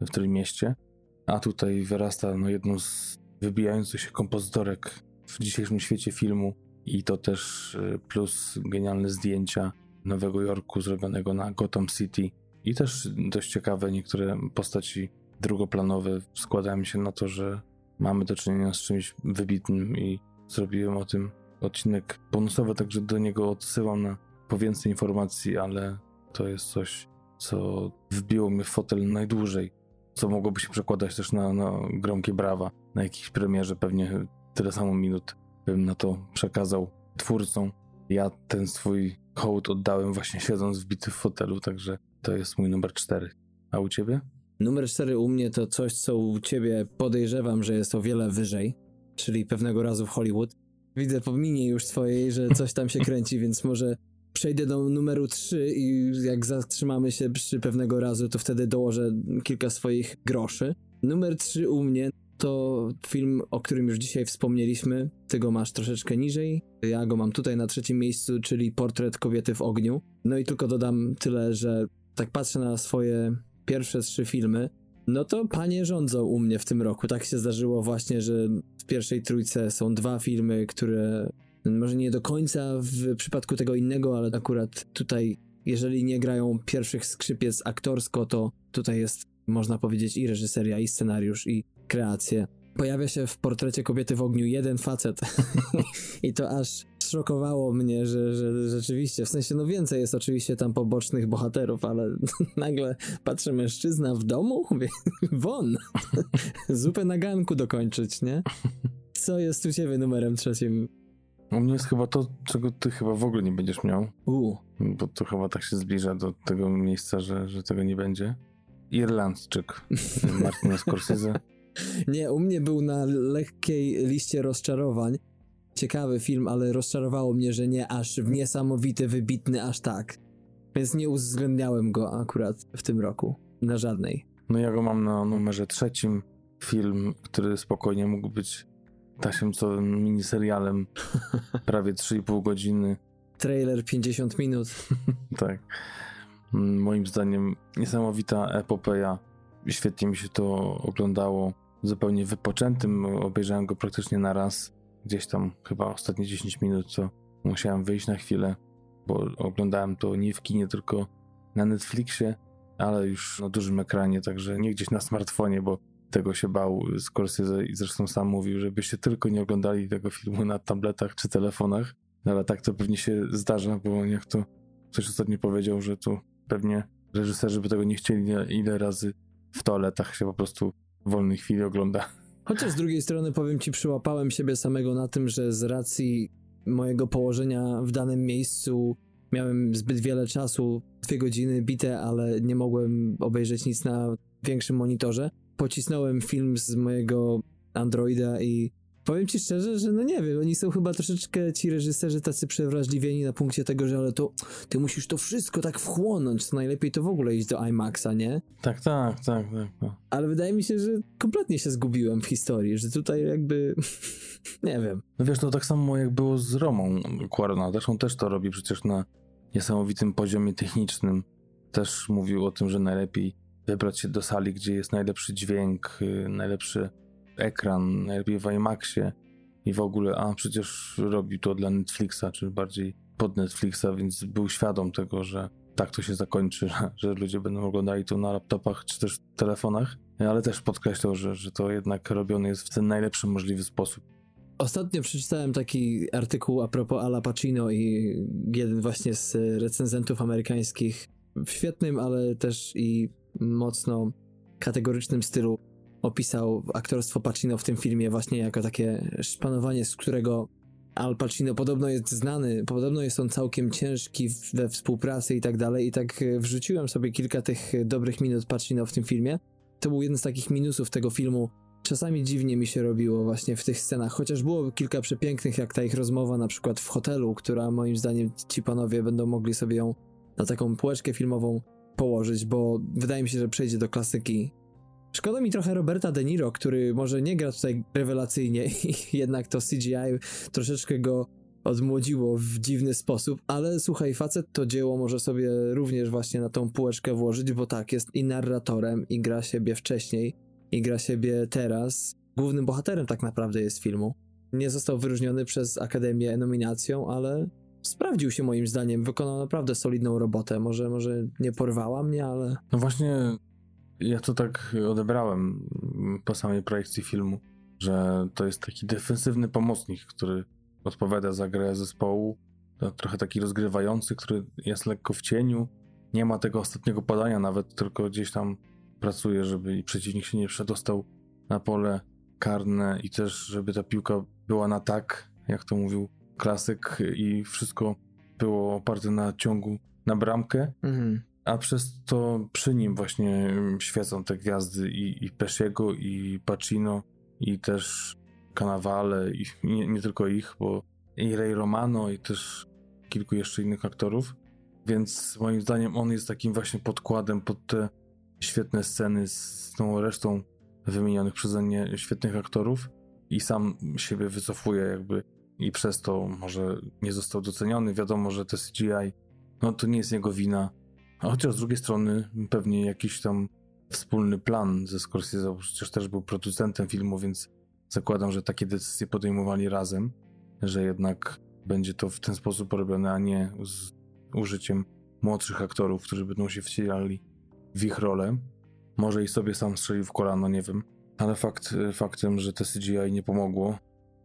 w tym mieście. A tutaj wyrasta no, jedną z wybijających się kompozytorek w dzisiejszym świecie filmu i to też y, plus genialne zdjęcia Nowego Jorku zrobionego na Gotham City i też dość ciekawe niektóre postaci drugoplanowe składają się na to, że mamy do czynienia z czymś wybitnym i zrobiłem o tym odcinek bonusowy, także do niego odsyłam na po więcej informacji, ale to jest coś, co wbiło mnie w fotel najdłużej, co mogłoby się przekładać też na, na gromkie brawa, na jakiejś premierze pewnie tyle samo minut bym na to przekazał twórcom. Ja ten swój hołd oddałem właśnie siedząc wbity w fotelu, także to jest mój numer cztery. A u ciebie? Numer 4 u mnie to coś, co u ciebie podejrzewam, że jest o wiele wyżej, czyli pewnego razu w Hollywood. Widzę po minie już twojej, że coś tam się kręci, więc może przejdę do numeru 3 i jak zatrzymamy się przy pewnego razu, to wtedy dołożę kilka swoich groszy. Numer 3 u mnie to film, o którym już dzisiaj wspomnieliśmy. Ty go masz troszeczkę niżej. Ja go mam tutaj na trzecim miejscu, czyli Portret kobiety w ogniu. No i tylko dodam tyle, że tak patrzę na swoje pierwsze trzy filmy, no to panie rządzą u mnie w tym roku. Tak się zdarzyło właśnie, że w pierwszej trójce są dwa filmy, które może nie do końca w przypadku tego innego, ale akurat tutaj, jeżeli nie grają pierwszych skrzypiec aktorsko, to tutaj jest, można powiedzieć, i reżyseria, i scenariusz, i kreacje. Pojawia się w portrecie kobiety w ogniu jeden facet. *laughs* I to aż szokowało mnie, że, że rzeczywiście, w sensie, no więcej jest oczywiście tam pobocznych bohaterów, ale *laughs* nagle patrzę, mężczyzna w domu? *laughs* Won! Zupę na ganku dokończyć, nie? Co jest u ciebie numerem trzecim? U mnie jest chyba to, czego ty chyba w ogóle nie będziesz miał, U, bo to chyba tak się zbliża do tego miejsca, że, że tego nie będzie. Irlandczyk *laughs* Martina Scorsese. Nie, u mnie był na lekkiej liście rozczarowań. Ciekawy film, ale rozczarowało mnie, że nie aż niesamowity, wybitny, aż tak. Więc nie uwzględniałem go akurat w tym roku. Na żadnej. No ja go mam na numerze trzecim. Film, który spokojnie mógł być tasiemcowym miniserialem. *laughs* Prawie 3,5 godziny. Trailer 50 minut. *laughs* Tak. Mm, Moim zdaniem niesamowita epopeja. Świetnie mi się to oglądało. Zupełnie wypoczętym. Obejrzałem go praktycznie na raz. Gdzieś tam chyba ostatnie 10 minut, to musiałem wyjść na chwilę, bo oglądałem to nie w kinie, tylko na Netflixie, ale już na dużym ekranie, także nie gdzieś na smartfonie, bo tego się bał Scorsese i zresztą sam mówił, żebyście tylko nie oglądali tego filmu na tabletach czy telefonach. No ale tak to pewnie się zdarza, bo jak to ktoś ostatnio powiedział, że tu pewnie reżyserzy by tego nie chcieli, ile- razy w toaletach się po prostu w wolnej chwili ogląda. Chociaż z drugiej strony powiem ci, przyłapałem siebie samego na tym, że z racji mojego położenia w danym miejscu miałem zbyt wiele czasu, dwie godziny bite, ale nie mogłem obejrzeć nic na większym monitorze. Pocisnąłem film z mojego Androida i powiem ci szczerze, że no nie wiem, oni są chyba troszeczkę ci reżyserzy tacy przewrażliwieni na punkcie tego, że ale to ty musisz to wszystko tak wchłonąć, to najlepiej to w ogóle iść do IMAXa, nie? Tak, tak, tak, tak. No. Ale wydaje mi się, że kompletnie się zgubiłem w historii, że tutaj jakby *laughs* nie wiem. No wiesz, to tak samo jak było z Romą. Też on też to robi przecież na niesamowitym poziomie technicznym. Też mówił o tym, że najlepiej wybrać się do sali, gdzie jest najlepszy dźwięk, y, najlepszy ekran, najlepiej w IMAXie i w ogóle, a przecież robi to dla Netflixa, czy bardziej pod Netflixa, więc był świadom tego, że tak to się zakończy, *laughs* że, ludzie będą oglądali to na laptopach czy też telefonach. ale też podkreślał, że, że to jednak robione jest w ten najlepszy możliwy sposób. Ostatnio przeczytałem taki artykuł a propos Ala Pacino i jeden właśnie z recenzentów amerykańskich w świetnym, ale też i mocno kategorycznym stylu opisał aktorstwo Pacino w tym filmie właśnie jako takie szpanowanie, z którego Al Pacino podobno jest znany, podobno jest on całkiem ciężki we współpracy i tak dalej i tak wrzuciłem sobie kilka tych dobrych minut Pacino w tym filmie. To był jeden z takich minusów tego filmu, czasami dziwnie mi się robiło właśnie w tych scenach, chociaż było kilka przepięknych, jak ta ich rozmowa na przykład w hotelu, która moim zdaniem ci panowie będą mogli sobie ją na taką półeczkę filmową położyć, bo wydaje mi się, że przejdzie do klasyki. Szkoda mi trochę Roberta De Niro, który może nie gra tutaj rewelacyjnie *laughs* jednak to CGI troszeczkę go odmłodziło w dziwny sposób, ale słuchaj, facet to dzieło może sobie również właśnie na tą półeczkę włożyć, bo tak, jest i narratorem, i gra siebie wcześniej, i gra siebie teraz. Głównym bohaterem tak naprawdę jest filmu. Nie został wyróżniony przez Akademię nominacją, ale sprawdził się moim zdaniem. Wykonał naprawdę solidną robotę. Może, może nie porwała mnie, ale. No właśnie, ja to tak odebrałem po samej projekcji filmu, że to jest taki defensywny pomocnik, który odpowiada za grę zespołu. Trochę taki rozgrywający, który jest lekko w cieniu. Nie ma tego ostatniego podania nawet, tylko gdzieś tam pracuje, żeby przeciwnik się nie przedostał na pole karne i też, żeby ta piłka była na tak, jak to mówił klasyk i wszystko było oparte na ciągu na bramkę, mhm. a przez to przy nim właśnie świecą te gwiazdy i, i Pesciego, i Pacino, i też Cannavale, i nie, nie tylko ich, bo i Ray Romano, i też kilku jeszcze innych aktorów, więc moim zdaniem on jest takim właśnie podkładem pod te świetne sceny z tą resztą wymienionych przeze mnie świetnych aktorów i sam siebie wycofuje jakby i przez to może nie został doceniony. Wiadomo, że te CGI, no to nie jest jego wina. A chociaż z drugiej strony pewnie jakiś tam wspólny plan ze Scorsese, przecież też był producentem filmu, więc zakładam, że takie decyzje podejmowali razem, że jednak będzie to w ten sposób robione, a nie z użyciem młodszych aktorów, którzy będą się wcielali w ich rolę. Może i sobie sam strzelił w kolano, nie wiem. Ale fakt faktem, że te CGI nie pomogło.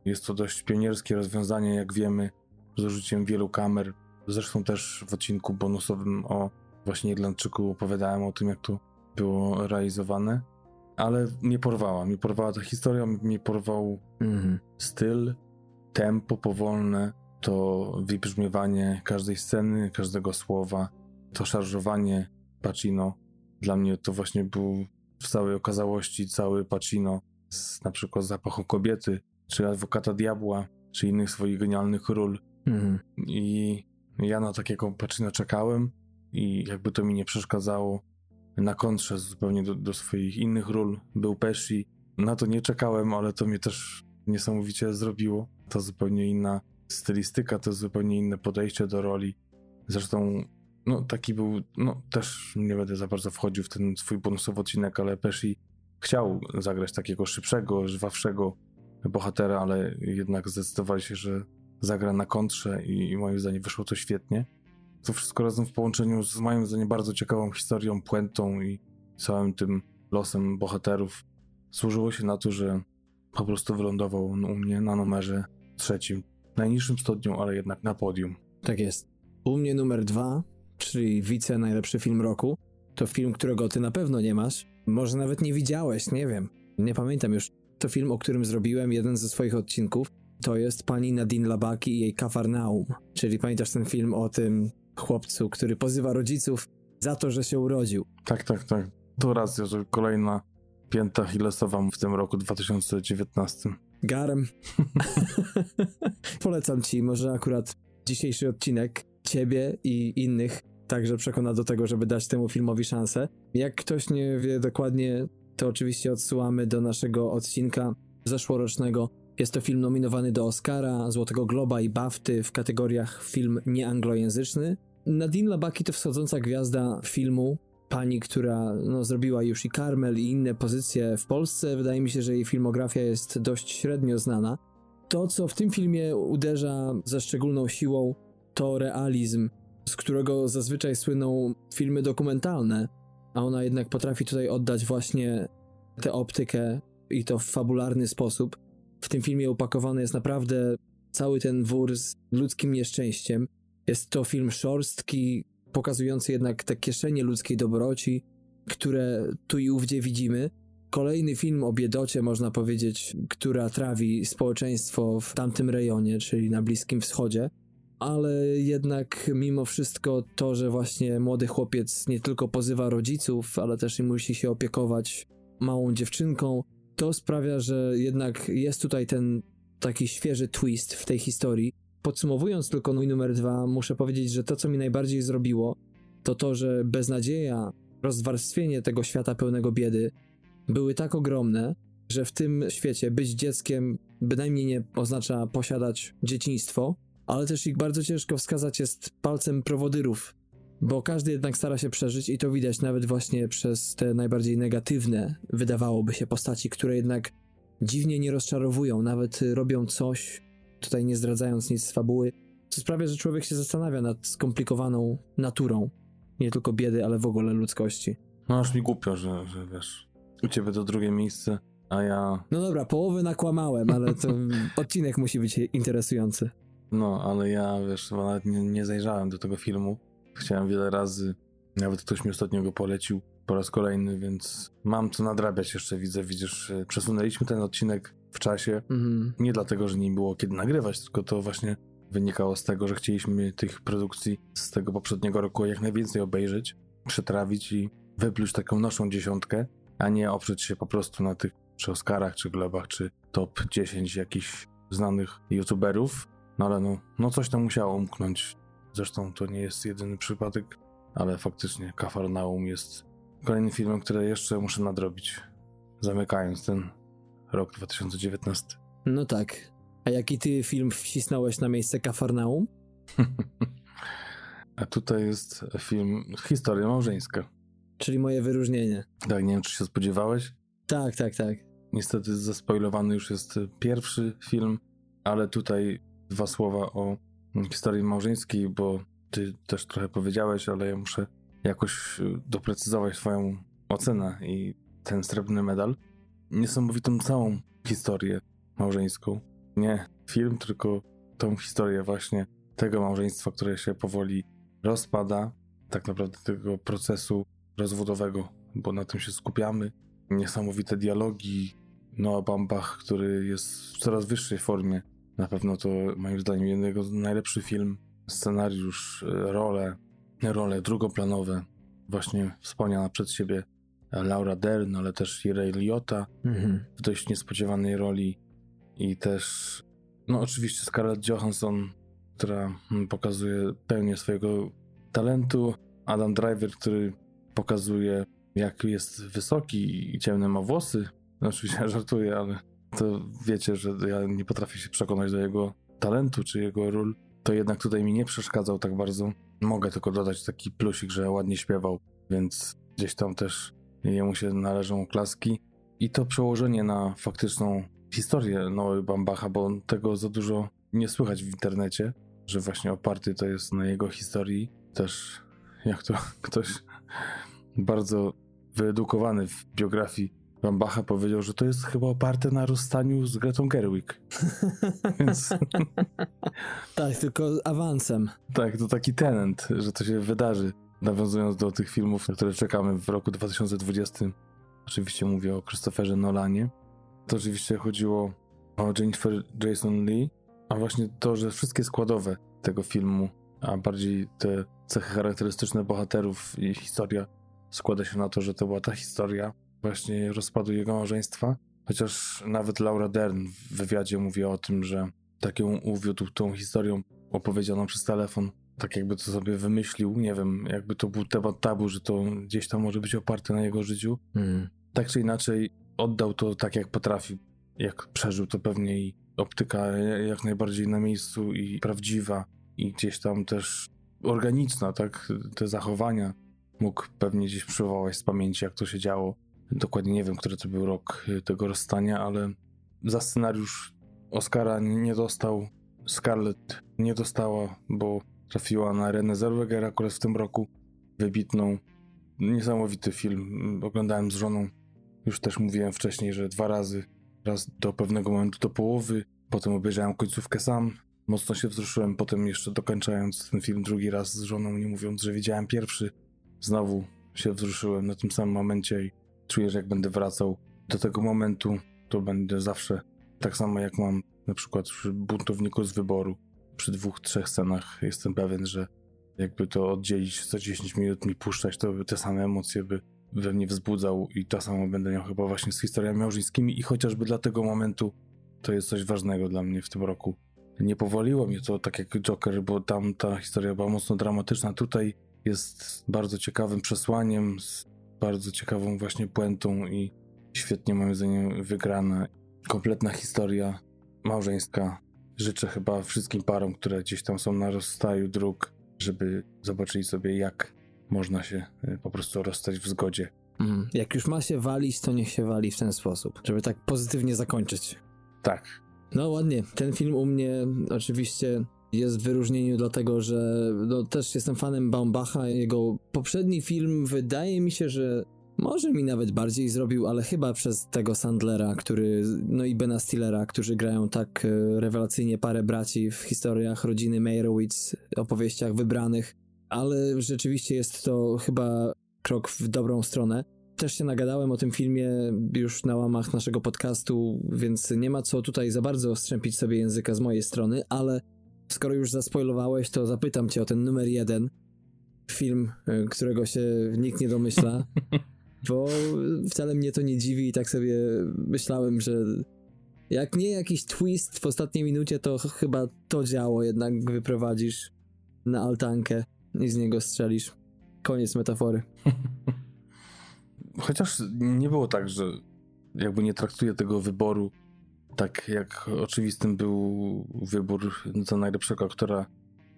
Jest to dość pionierskie rozwiązanie, jak wiemy, z użyciem wielu kamer. Zresztą też w odcinku bonusowym o właśnie Irlandczyku opowiadałem o tym, jak to było realizowane. Ale mnie porwała. Mnie porwała ta historia, mnie porwał mm-hmm. styl, tempo powolne, to wybrzmiewanie każdej sceny, każdego słowa, to szarżowanie Pacino dla mnie to właśnie był w całej okazałości cały Pacino z na przykład Zapachu Kobiety, czy Adwokata Diabła, czy innych swoich genialnych ról. Mhm. I ja na takiego Pacino czekałem i jakby to mi nie przeszkadzało. Na kontrze zupełnie do, do swoich innych ról był Pesci. Na to nie czekałem, ale to mnie też niesamowicie zrobiło. To zupełnie inna stylistyka, to zupełnie inne podejście do roli. Zresztą no taki był, no też nie będę za bardzo wchodził w ten swój bonusowy odcinek, ale Pesci chciał zagrać takiego szybszego, żwawszego bohatera, ale jednak zdecydowali się, że zagra na kontrze i, i moim zdaniem wyszło to świetnie. To wszystko razem w połączeniu z moim zdaniem bardzo ciekawą historią, puentą i całym tym losem bohaterów służyło się na to, że po prostu wylądował on u mnie na numerze trzecim. Najniższym stopniu, ale jednak na podium. Tak jest. U mnie numer dwa czyli wice najlepszy film roku, to film, którego ty na pewno nie masz. Może nawet nie widziałeś, nie wiem. Nie pamiętam już. To film, o którym zrobiłem jeden ze swoich odcinków. To jest pani Nadine Labaki i jej Kafarnaum. Czyli pamiętasz ten film o tym chłopcu, który pozywa rodziców za to, że się urodził. Tak, tak, tak. To racja, że kolejna pięta Hillesowa w tym roku 2019. Garem. *laughs* *laughs* Polecam ci, może akurat dzisiejszy odcinek ciebie i innych także przekona do tego, żeby dać temu filmowi szansę. Jak ktoś nie wie dokładnie, to oczywiście odsyłamy do naszego odcinka zeszłorocznego. Jest to film nominowany do Oscara, Złotego Globa i BAFTY w kategoriach film nieanglojęzyczny. Nadine Labaki to wschodząca gwiazda filmu, pani, która no, zrobiła już i Carmel i inne pozycje w Polsce. Wydaje mi się, że jej filmografia jest dość średnio znana. To, co w tym filmie uderza ze szczególną siłą, to realizm, z którego zazwyczaj słyną filmy dokumentalne, a ona jednak potrafi tutaj oddać właśnie tę optykę i to w fabularny sposób. W tym filmie upakowany jest naprawdę cały ten wór z ludzkim nieszczęściem. Jest to film szorstki, pokazujący jednak te kieszenie ludzkiej dobroci, które tu i ówdzie widzimy. Kolejny film o biedocie, można powiedzieć, która trawi społeczeństwo w tamtym rejonie, czyli na Bliskim Wschodzie. Ale jednak mimo wszystko to, że właśnie młody chłopiec nie tylko pozywa rodziców, ale też i musi się opiekować małą dziewczynką, to sprawia, że jednak jest tutaj ten taki świeży twist w tej historii. Podsumowując tylko mój numer dwa, muszę powiedzieć, że to, co mi najbardziej zrobiło, to to, że beznadzieja, rozwarstwienie tego świata pełnego biedy były tak ogromne, że w tym świecie być dzieckiem bynajmniej nie oznacza posiadać dzieciństwo, ale też ich bardzo ciężko wskazać jest palcem prowodyrów, bo każdy jednak stara się przeżyć i to widać nawet właśnie przez te najbardziej negatywne, wydawałoby się, postaci, które jednak dziwnie nie rozczarowują, nawet robią coś, tutaj nie zdradzając nic z fabuły, co sprawia, że człowiek się zastanawia nad skomplikowaną naturą nie tylko biedy, ale w ogóle ludzkości. No aż mi głupio, że, że wiesz, u ciebie to drugie miejsce, a ja... No dobra, połowę nakłamałem, ale to *laughs* odcinek musi być interesujący. No, ale ja, wiesz, nawet nie, nie zajrzałem do tego filmu. Chciałem wiele razy, nawet ktoś mi ostatnio go polecił po raz kolejny, więc mam co nadrabiać jeszcze, widzę, widzisz, przesunęliśmy ten odcinek w czasie, mhm. nie dlatego, że nie było kiedy nagrywać, tylko to właśnie wynikało z tego, że chcieliśmy tych produkcji z tego poprzedniego roku jak najwięcej obejrzeć, przetrawić i wypluć taką naszą dziesiątkę, a nie oprzeć się po prostu na tych czy Oscarach, czy Globach, czy top 10 jakichś znanych youtuberów. No ale no, no coś tam musiało umknąć. Zresztą to nie jest jedyny przypadek, ale faktycznie Kafarnaum jest kolejnym filmem, który jeszcze muszę nadrobić, zamykając ten rok 2019. No tak. A jaki ty film wcisnąłeś na miejsce Kafarnaum? *laughs* A tutaj jest film Historia małżeńska. Czyli moje wyróżnienie. Tak, nie wiem, czy się spodziewałeś? Tak, tak, tak. Niestety zaspoilowany już jest pierwszy film, ale tutaj dwa słowa o historii małżeńskiej, bo ty też trochę powiedziałeś, ale ja muszę jakoś doprecyzować swoją ocenę i ten srebrny medal. Niesamowitą całą historię małżeńską nie film, tylko tą historię właśnie tego małżeństwa, które się powoli rozpada, tak naprawdę tego procesu rozwodowego, bo na tym się skupiamy. Niesamowite dialogi, Noah Bambach, który jest w coraz wyższej formie. Na pewno to moim zdaniem jednego z najlepszych film, scenariusz, role, role drugoplanowe. Właśnie wspomniana przed siebie Laura Dern, ale też Ray Liotta mhm. w dość niespodziewanej roli i też, no oczywiście Scarlett Johansson, która mm, pokazuje pełnię swojego talentu, Adam Driver, który pokazuje jak jest wysoki i ciemne ma włosy. No, oczywiście *laughs* żartuję, ale to wiecie, że ja nie potrafię się przekonać do jego talentu czy jego ról. To jednak tutaj mi nie przeszkadzał tak bardzo. Mogę tylko dodać taki plusik, że ładnie śpiewał, więc gdzieś tam też jemu się należą oklaski. I to przełożenie na faktyczną historię Noe Bambacha, bo tego za dużo nie słychać w internecie, że właśnie oparty to jest na jego historii. Też jak to *laughs* ktoś bardzo wyedukowany w biografii Bambacha powiedział, że to jest chyba oparte na rozstaniu z Gretą Gerwig. *laughs* Więc... tak, tylko awansem. Tak, to taki tenent, że to się wydarzy. Nawiązując do tych filmów, na które czekamy w roku 2020. Oczywiście mówię o Christopherze Nolanie. To oczywiście chodziło o Jennifer Jason Lee, a właśnie to, że wszystkie składowe tego filmu, a bardziej te cechy charakterystyczne bohaterów i historia składa się na to, że to była ta historia właśnie rozpadu jego małżeństwa. Chociaż nawet Laura Dern w wywiadzie mówi o tym, że tak ją uwiódł tą historią opowiedzianą przez telefon, tak jakby to sobie wymyślił, nie wiem, jakby to był temat tabu, że to gdzieś tam może być oparte na jego życiu. Mm. Tak czy inaczej, oddał to tak, jak potrafi. Jak przeżył, to pewnie i optyka jak najbardziej na miejscu i prawdziwa, i gdzieś tam też organiczna, tak? Te zachowania mógł pewnie gdzieś przywołać z pamięci, jak to się działo. Dokładnie nie wiem, który to był rok tego rozstania, ale za scenariusz Oscara nie dostał. Scarlett nie dostała, bo trafiła na Renę Zellweger akurat w tym roku. Wybitną. Niesamowity film. Oglądałem z żoną Już też mówiłem wcześniej, że dwa razy. Raz do pewnego momentu do połowy, potem obejrzałem końcówkę sam. Mocno się wzruszyłem, potem jeszcze dokończając ten film drugi raz z żoną, nie mówiąc, że widziałem pierwszy. Znowu się wzruszyłem na tym samym momencie i czuję, że jak będę wracał do tego momentu, to będę zawsze tak samo jak mam na przykład przy buntowniku z wyboru. Przy dwóch, trzech scenach jestem pewien, że jakby to oddzielić co 10 minut mi puszczać, to by te same emocje by we mnie wzbudzał i to samo będę miał chyba właśnie z historiami małżeńskimi i chociażby dla tego momentu to jest coś ważnego dla mnie w tym roku. Nie powoliło mnie to tak jak Joker, bo tam ta historia była mocno dramatyczna. Tutaj jest bardzo ciekawym przesłaniem, bardzo ciekawą właśnie puentą i świetnie moim zdaniem wygrana. Kompletna historia małżeńska. Życzę chyba wszystkim parom, które gdzieś tam są na rozstaju dróg, żeby zobaczyli sobie jak można się y, po prostu rozstać w zgodzie. Mhm. Jak już ma się walić, to niech się wali w ten sposób, żeby tak pozytywnie zakończyć. Tak. No ładnie. Ten film u mnie oczywiście jest w wyróżnieniu dlatego, że no, też jestem fanem Baumbacha. Jego poprzedni film wydaje mi się, że może mi nawet bardziej zrobił, ale chyba przez tego Sandlera, który, no i Bena Stillera, którzy grają tak e, rewelacyjnie parę braci w historiach rodziny Meyerowitz, opowieściach wybranych, ale rzeczywiście jest to chyba krok w dobrą stronę. Też się nagadałem o tym filmie już na łamach naszego podcastu, więc nie ma co tutaj za bardzo strzępić sobie języka z mojej strony, ale skoro już zaspoilowałeś, to zapytam cię o ten numer jeden. Film, y, którego się nikt nie domyśla, *laughs* bo wcale mnie to nie dziwi i tak sobie myślałem, że jak nie jakiś twist w ostatniej minucie, to chyba to działo jednak wyprowadzisz na altankę i z niego strzelisz. Koniec metafory. *laughs* Chociaż nie było tak, że jakby nie traktuję tego wyboru tak jak oczywistym był wybór za najlepszego aktora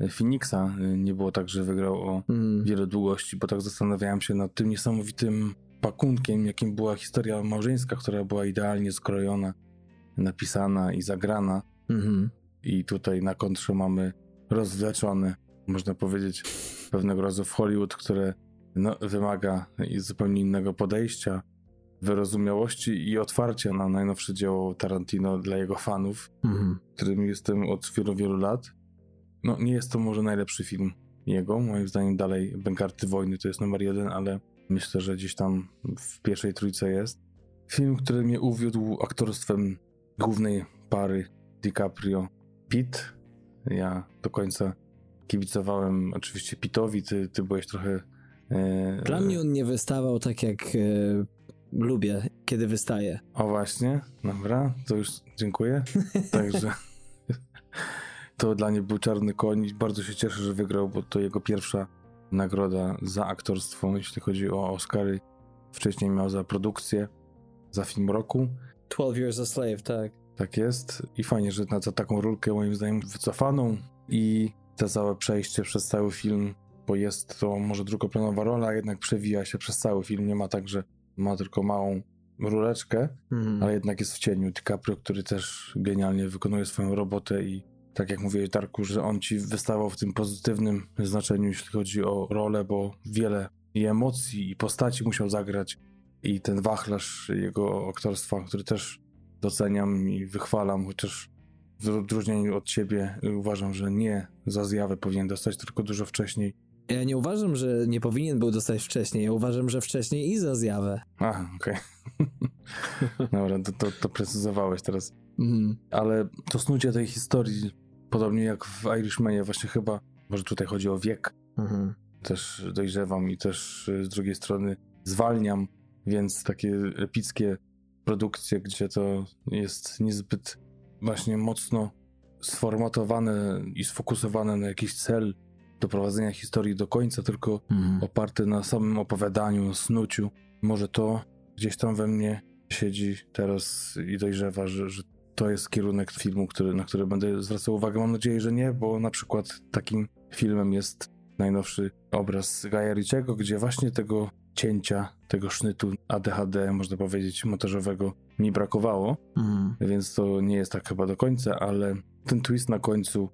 Phoenixa. Nie było tak, że wygrał o Mm. wiele długości, bo tak zastanawiałem się nad tym niesamowitym pakunkiem, jakim była historia małżeńska, która była idealnie skrojona, napisana i zagrana. Mhm. I tutaj na kontrze mamy rozwleczone, można powiedzieć, pewnego rodzaju w Hollywood, które no, wymaga zupełnie innego podejścia, wyrozumiałości i otwarcia na najnowsze dzieło Tarantino dla jego fanów, Mhm. którym jestem od wielu, wielu lat. No, nie jest to może najlepszy film jego. Moim zdaniem dalej Bękarty Wojny to jest numer jeden, ale myślę, że gdzieś tam w pierwszej trójce jest. Film, który mnie uwiódł aktorstwem głównej pary DiCaprio Pitt. Ja do końca kibicowałem oczywiście Pittowi, ty, ty byłeś trochę... E, Dla mnie on nie wystawał tak jak e, lubię, kiedy wystaje. O właśnie, dobra, to już dziękuję. *laughs* Także to dla mnie był czarny koń. Bardzo się cieszę, że wygrał, bo to jego pierwsza nagroda za aktorstwo, jeśli chodzi o Oscary. Wcześniej miał za produkcję, za film roku. 12 Years a Slave, tak. Tak jest. I fajnie, że na taką rolkę moim zdaniem wycofaną i to całe przejście przez cały film, bo jest to może drugoplanowa rola, jednak przewija się przez cały film. Nie ma tak, że ma tylko małą ruleczkę, Mhm. ale jednak jest w cieniu DiCaprio, który też genialnie wykonuje swoją robotę i tak jak mówiłeś Darku, że on ci wystawał w tym pozytywnym znaczeniu, jeśli chodzi o rolę, bo wiele i emocji i postaci musiał zagrać i ten wachlarz jego aktorstwa, który też doceniam i wychwalam, chociaż w odróżnieniu od ciebie uważam, że nie za zjawę powinien dostać, tylko dużo wcześniej. Ja nie uważam, że nie powinien był dostać wcześniej. Ja uważam, że wcześniej i za zjawę. A, okej. *laughs* Dobra, to, to, to precyzowałeś teraz. Mhm. ale to snucie tej historii, podobnie jak w Irishmanie, właśnie chyba, może tutaj chodzi o wiek, Mhm. też dojrzewam i też y, z drugiej strony zwalniam, więc takie epickie produkcje, gdzie to jest niezbyt właśnie mocno sformatowane i sfokusowane na jakiś cel doprowadzenia historii do końca, tylko Mhm. oparte na samym opowiadaniu, snuciu. Może to gdzieś tam we mnie siedzi teraz i dojrzewa, że, że to jest kierunek filmu, który, na który będę zwracał uwagę. Mam nadzieję, że nie, bo na przykład takim filmem jest najnowszy obraz Gaja Ritchiego, gdzie właśnie tego cięcia, tego sznytu ADHD, można powiedzieć, montażowego mi brakowało, Mhm. więc to nie jest tak chyba do końca, ale ten twist na końcu,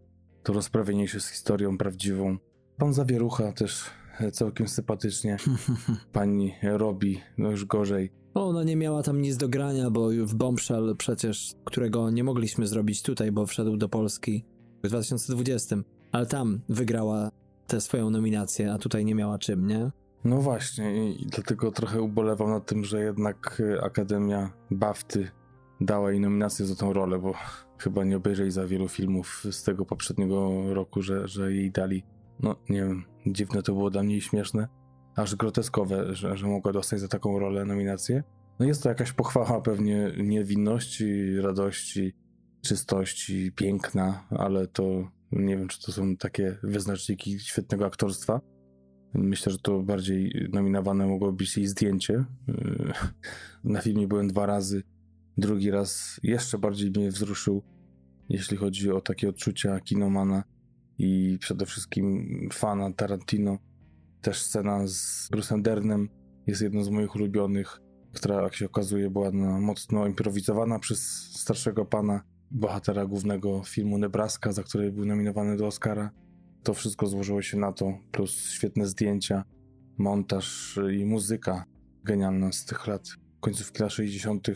to rozprawienie się z historią prawdziwą. Pan Zawierucha też e, całkiem sympatycznie. *laughs* Pani robi, no już gorzej. Ona nie miała tam nic do grania, bo w Bombshell przecież, którego nie mogliśmy zrobić tutaj, bo wszedł do Polski w 2020, ale tam wygrała tę swoją nominację, a tutaj nie miała czym, nie? No właśnie, i dlatego trochę ubolewam nad tym, że jednak y, Akademia BAFTY dała jej nominację za tą rolę, bo chyba nie obejrzeli za wielu filmów z tego poprzedniego roku, że, że jej dali. No nie wiem, dziwne to było dla mnie i śmieszne, aż groteskowe, że, że mogła dostać za taką rolę nominację. No jest to jakaś pochwała pewnie niewinności, radości, czystości, piękna, ale to nie wiem, czy to są takie wyznaczniki świetnego aktorstwa. Myślę, że to bardziej nominowane mogło być jej zdjęcie. *laughs* Na filmie byłem dwa razy. Drugi raz jeszcze bardziej mnie wzruszył, jeśli chodzi o takie odczucia kinomana i przede wszystkim fana Tarantino. Też scena z Bruce'em Dernem jest jedną z moich ulubionych, która, jak się okazuje, była mocno improwizowana przez starszego pana, bohatera głównego filmu Nebraska, za który był nominowany do Oscara. To wszystko złożyło się na to, plus świetne zdjęcia, montaż i muzyka genialna z tych lat, końcówki lat 60.,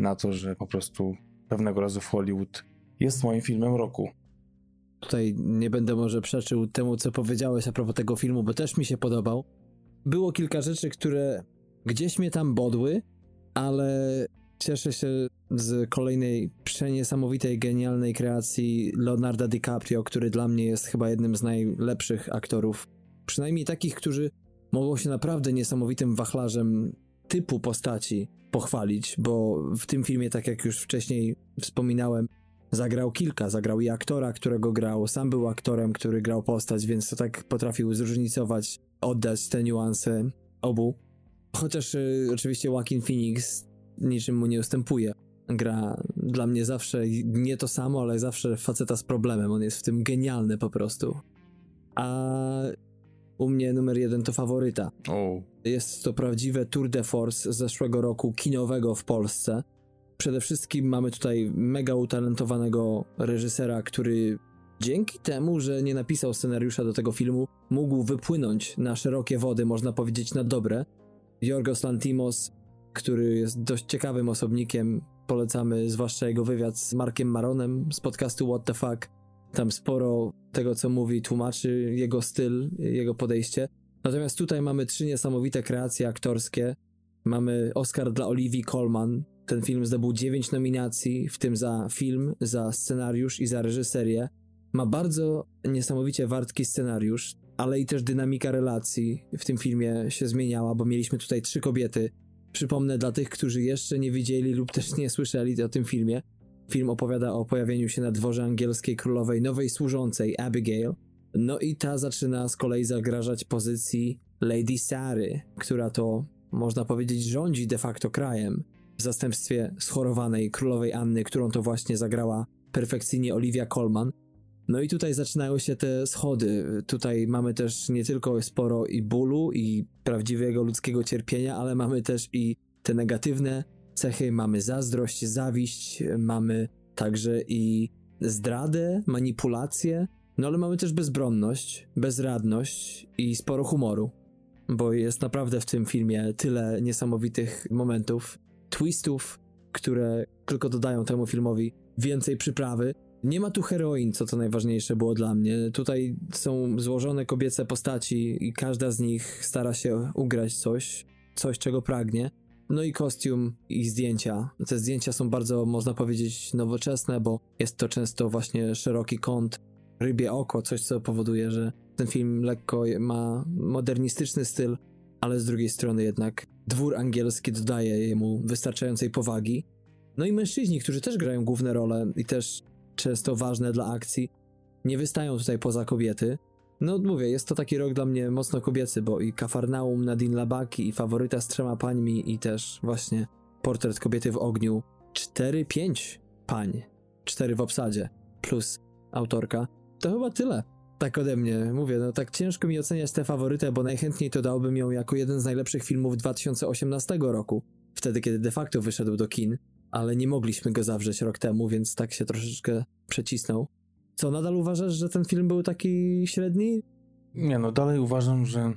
na to, że po prostu pewnego razu w Hollywood jest moim filmem roku. Tutaj nie będę może przeczył temu, co powiedziałeś a propos tego filmu, bo też mi się podobał. Było kilka rzeczy, które gdzieś mnie tam bodły, ale cieszę się z kolejnej przeniesamowitej, genialnej kreacji Leonarda DiCaprio, który dla mnie jest chyba jednym z najlepszych aktorów. Przynajmniej takich, którzy mogą się naprawdę niesamowitym wachlarzem typu postaci pochwalić, bo w tym filmie, tak jak już wcześniej wspominałem, zagrał kilka. Zagrał i aktora, którego grał, sam był aktorem, który grał postać, więc to tak potrafił zróżnicować, oddać te niuanse obu. Chociaż y, oczywiście Joaquin Phoenix niczym mu nie ustępuje. Gra dla mnie zawsze nie to samo, ale zawsze faceta z problemem. On jest w tym genialny po prostu. A u mnie numer jeden to faworyta. Oh. Jest to prawdziwe tour de force z zeszłego roku kinowego w Polsce. Przede wszystkim mamy tutaj mega utalentowanego reżysera, który dzięki temu, że nie napisał scenariusza do tego filmu, mógł wypłynąć na szerokie wody, można powiedzieć na dobre. Jorgos Lantimos, który jest dość ciekawym osobnikiem, polecamy zwłaszcza jego wywiad z Markiem Maronem z podcastu What the Fuck. Tam sporo tego, co mówi, tłumaczy jego styl, jego podejście. Natomiast tutaj mamy trzy niesamowite kreacje aktorskie. Mamy Oscar dla Olivii Colman. Ten film zdobył dziewięć nominacji, w tym za film, za scenariusz i za reżyserię. Ma bardzo niesamowicie wartki scenariusz, ale i też dynamika relacji w tym filmie się zmieniała, bo mieliśmy tutaj trzy kobiety. Przypomnę dla tych, którzy jeszcze nie widzieli lub też nie słyszeli o tym filmie. Film opowiada o pojawieniu się na dworze angielskiej królowej nowej służącej Abigail. No i ta zaczyna z kolei zagrażać pozycji Lady Sary, która to, można powiedzieć, rządzi de facto krajem w zastępstwie schorowanej królowej Anny, którą to właśnie zagrała perfekcyjnie Olivia Colman. No i tutaj zaczynają się te schody. Tutaj mamy też nie tylko sporo i bólu, i prawdziwego ludzkiego cierpienia, ale mamy też i te negatywne cechy. Mamy zazdrość, zawiść, mamy także i zdradę, manipulację, no ale mamy też bezbronność, bezradność i sporo humoru, bo jest naprawdę w tym filmie tyle niesamowitych momentów, twistów, które tylko dodają temu filmowi więcej przyprawy. Nie ma tu heroin, co to najważniejsze było dla mnie. Tutaj są złożone kobiece postaci i każda z nich stara się ugrać coś, coś czego pragnie. No i kostium i zdjęcia. Te zdjęcia są bardzo, można powiedzieć, nowoczesne, bo jest to często właśnie szeroki kąt, rybie oko, coś co powoduje, że ten film lekko ma modernistyczny styl, ale z drugiej strony jednak dwór angielski dodaje jemu wystarczającej powagi. No i mężczyźni, którzy też grają główne role i też często ważne dla akcji, nie wystają tutaj poza kobiety. No mówię, jest to taki rok dla mnie mocno kobiecy, bo i Kafarnaum Nadine Labaki, i Faworyta z trzema pańmi, i też właśnie Portret kobiety w ogniu. 4-5 pań, 4 w obsadzie, plus autorka. To chyba tyle. Tak ode mnie. Mówię, no tak ciężko mi oceniać tę faworytę, bo najchętniej to dałbym ją jako jeden z najlepszych filmów 2018 roku. Wtedy, kiedy de facto wyszedł do kin, ale nie mogliśmy go zawrzeć rok temu, więc tak się troszeczkę przecisnął. Co, nadal uważasz, że ten film był taki średni? Nie, no dalej uważam, że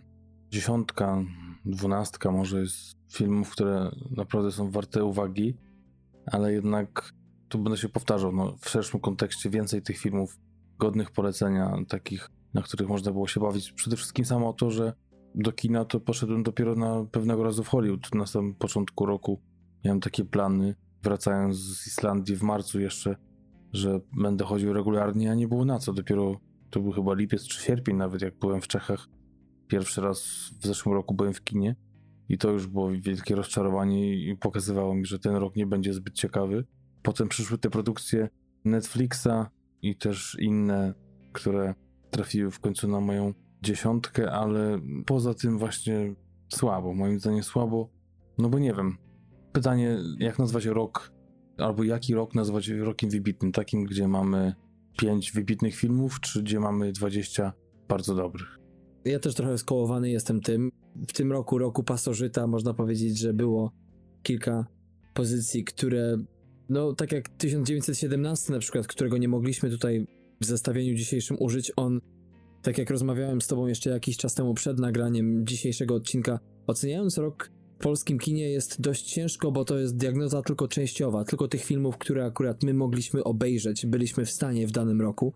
dziesiątka, dwunastka może jest filmów, które naprawdę są warte uwagi, ale jednak tu będę się powtarzał, no, w szerszym kontekście więcej tych filmów godnych polecenia, takich, na których można było się bawić. Przede wszystkim samo to, że do kina to poszedłem dopiero na pewnego razu w Hollywood na samym początku roku. Miałem takie plany, wracając z Islandii w marcu jeszcze, że będę chodził regularnie, a nie było na co. Dopiero to był chyba lipiec czy sierpień nawet, jak byłem w Czechach. Pierwszy raz w zeszłym roku byłem w kinie i to już było wielkie rozczarowanie i pokazywało mi, że ten rok nie będzie zbyt ciekawy. Potem przyszły te produkcje Netflixa i też inne, które trafiły w końcu na moją dziesiątkę, ale poza tym właśnie słabo, moim zdaniem słabo, no bo nie wiem. Pytanie, jak nazwać rok, albo jaki rok nazwać rokiem wybitnym, takim, gdzie mamy pięć wybitnych filmów, czy gdzie mamy 20 bardzo dobrych? Ja też trochę skołowany jestem tym. W tym roku, roku pasożyta, można powiedzieć, że było kilka pozycji, które, no tak jak 1917 na przykład, którego nie mogliśmy tutaj w zestawieniu dzisiejszym użyć, on, tak jak rozmawiałem z tobą jeszcze jakiś czas temu przed nagraniem dzisiejszego odcinka, oceniając rok w polskim kinie jest dość ciężko, bo to jest diagnoza tylko częściowa, tylko tych filmów, które akurat my mogliśmy obejrzeć, byliśmy w stanie w danym roku.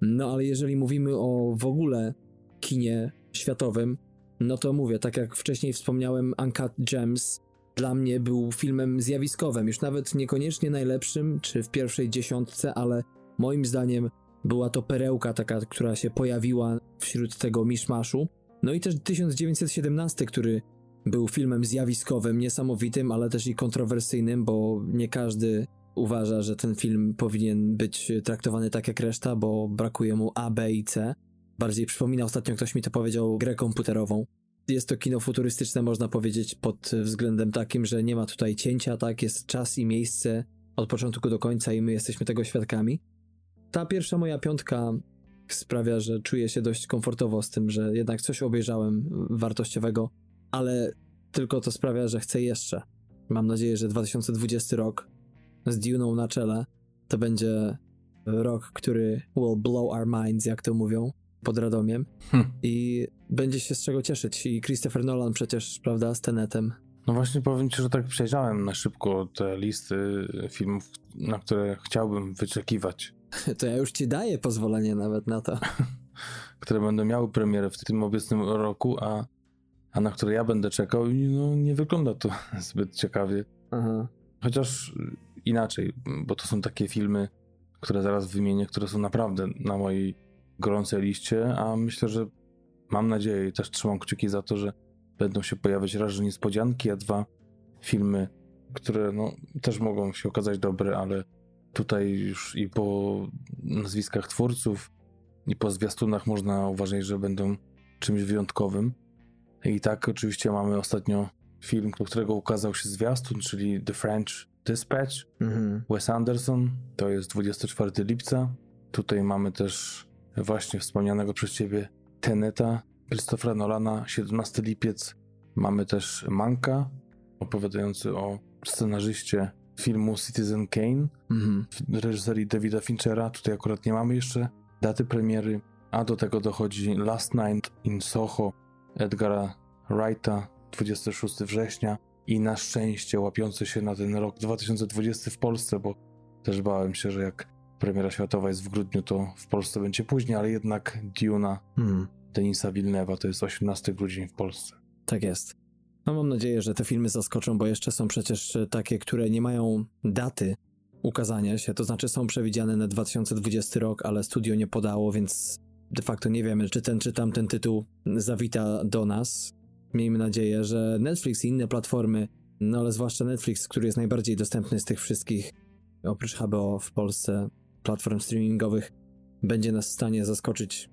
No ale jeżeli mówimy o w ogóle kinie światowym, no to mówię, tak jak wcześniej wspomniałem, Uncut Gems dla mnie był filmem zjawiskowym, już nawet niekoniecznie najlepszym, czy w pierwszej dziesiątce, ale moim zdaniem była to perełka taka, która się pojawiła wśród tego miszmaszu. No i też 1917, który był filmem zjawiskowym, niesamowitym, ale też i kontrowersyjnym, bo nie każdy uważa, że ten film powinien być traktowany tak jak reszta, bo brakuje mu A, B i C. Bardziej przypomina, ostatnio ktoś mi to powiedział, grę komputerową. Jest to kino futurystyczne, można powiedzieć, pod względem takim, że nie ma tutaj cięcia, tak? Jest czas i miejsce od początku do końca i my jesteśmy tego świadkami. Ta pierwsza moja piątka sprawia, że czuję się dość komfortowo z tym, że jednak coś obejrzałem wartościowego, ale tylko to sprawia, że chcę jeszcze. Mam nadzieję, że 2020 rok z Duną na czele to będzie rok, który will blow our minds, jak to mówią pod Radomiem Hm. i będzie się z czego cieszyć. I Christopher Nolan przecież, prawda, z Tenetem. No właśnie powiem ci, że tak przejrzałem na szybko te listy filmów, na które chciałbym wyczekiwać, *laughs* To ja już ci daję pozwolenie nawet na to. *laughs* które będą miały premierę w tym obecnym roku, a, a na które ja będę czekał i no nie wygląda to *laughs* zbyt ciekawie. Aha. Chociaż inaczej, bo to są takie filmy, które zaraz wymienię, które są naprawdę na mojej gorącej liście, a myślę, że mam nadzieję i też trzymam kciuki za to, że będą się pojawiać raz, że niespodzianki, a dwa filmy, które no, też mogą się okazać dobre, ale tutaj już i po nazwiskach twórców, i po zwiastunach można uważać, że będą czymś wyjątkowym. I tak oczywiście mamy ostatnio film, do którego ukazał się zwiastun, czyli The French Dispatch, Mhm. Wes Anderson, to jest 24 lipca. Tutaj mamy też właśnie wspomnianego przez ciebie Teneta, Christophera Nolana, 17 lipiec. Mamy też Manka, opowiadający o scenarzyście filmu Citizen Kane, Mhm. w reżyserii Davida Finchera. Tutaj akurat nie mamy jeszcze daty premiery, a do tego dochodzi Last Night in Soho Edgara Wrighta, 26 września i na szczęście łapiący się na ten rok 2020 w Polsce, bo też bałem się, że jak premiera światowa jest w grudniu, to w Polsce będzie później, ale jednak Duna Mhm. Denisa Villeneuve'a to jest 18 grudzień w Polsce. Tak jest. No mam nadzieję, że te filmy zaskoczą, bo jeszcze są przecież e, takie, które nie mają daty ukazania się, to znaczy są przewidziane na 2020 rok, ale studio nie podało, więc de facto nie wiemy, czy ten czy tamten tytuł zawita do nas. Miejmy nadzieję, że Netflix i inne platformy, no ale zwłaszcza Netflix, który jest najbardziej dostępny z tych wszystkich, oprócz HBO w Polsce, platform streamingowych, będzie nas w stanie zaskoczyć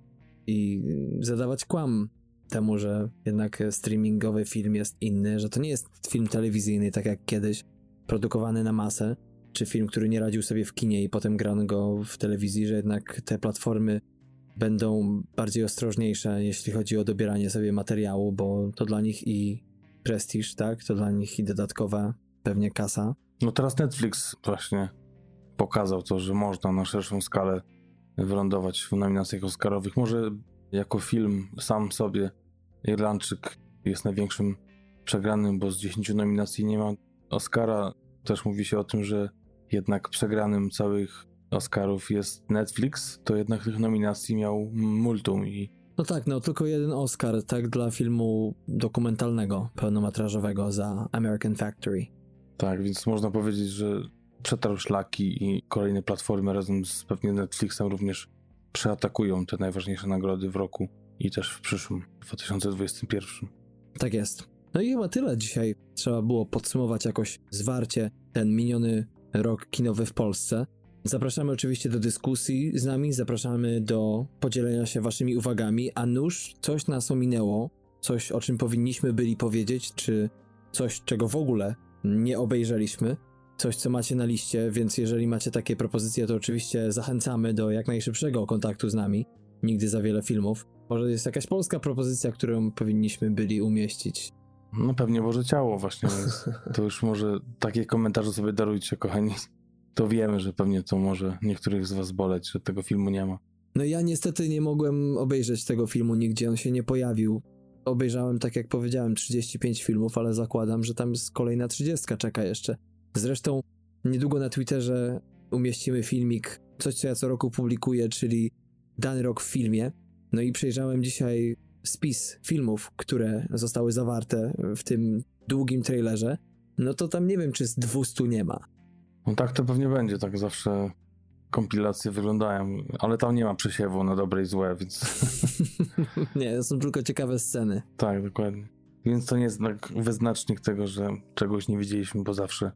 i zadawać kłam temu, że jednak streamingowy film jest inny, że to nie jest film telewizyjny, tak jak kiedyś, produkowany na masę, czy film, który nie radził sobie w kinie i potem grano go w telewizji, że jednak te platformy będą bardziej ostrożniejsze, jeśli chodzi o dobieranie sobie materiału, bo to dla nich i prestiż, tak? To dla nich i dodatkowa pewnie kasa. No teraz Netflix właśnie pokazał to, że można na szerszą skalę wylądować w nominacjach Oscarowych. Może jako film sam sobie Irlandczyk jest największym przegranym, bo z 10 nominacji nie ma Oscara. Też mówi się o tym, że jednak przegranym całych Oscarów jest Netflix, to jednak tych nominacji miał multum i No tak, no tylko jeden Oscar, tak dla filmu dokumentalnego, pełnometrażowego za American Factory. tak, więc można powiedzieć, że przetarł szlaki i kolejne platformy razem z pewnie Netflixem również przeatakują te najważniejsze nagrody w roku i też w przyszłym 2021. Tak jest. No i chyba tyle dzisiaj. Trzeba było podsumować jakoś zwarcie ten miniony rok kinowy w Polsce. Zapraszamy oczywiście do dyskusji z nami, zapraszamy do podzielenia się waszymi uwagami, a nuż coś nas ominęło, coś o czym powinniśmy byli powiedzieć, czy coś czego w ogóle nie obejrzeliśmy, coś co macie na liście, więc jeżeli macie takie propozycje, to oczywiście zachęcamy do jak najszybszego kontaktu z nami. Nigdy za wiele filmów. Może jest jakaś polska propozycja, którą powinniśmy byli umieścić. No pewnie Boże Ciało właśnie, *laughs* to już może takie komentarze sobie darujcie, kochani. To wiemy, że pewnie to może niektórych z was boleć, że tego filmu nie ma. No ja niestety nie mogłem obejrzeć tego filmu nigdzie, on się nie pojawił. Obejrzałem, tak jak powiedziałem, 35 filmów, ale zakładam, że tam jest kolejna 30 czeka jeszcze. Zresztą niedługo na Twitterze umieścimy filmik, coś co ja co roku publikuję, czyli dany rok w filmie. No i przejrzałem dzisiaj spis filmów, które zostały zawarte w tym długim trailerze. No to tam nie wiem, czy z 200 nie ma. No tak to pewnie będzie, tak zawsze kompilacje wyglądają, ale tam nie ma przesiewu na dobre i złe, więc *laughs* nie, to są tylko ciekawe sceny. tak, dokładnie. Więc to nie jest znak, wyznacznik tego, że czegoś nie widzieliśmy, bo zawsze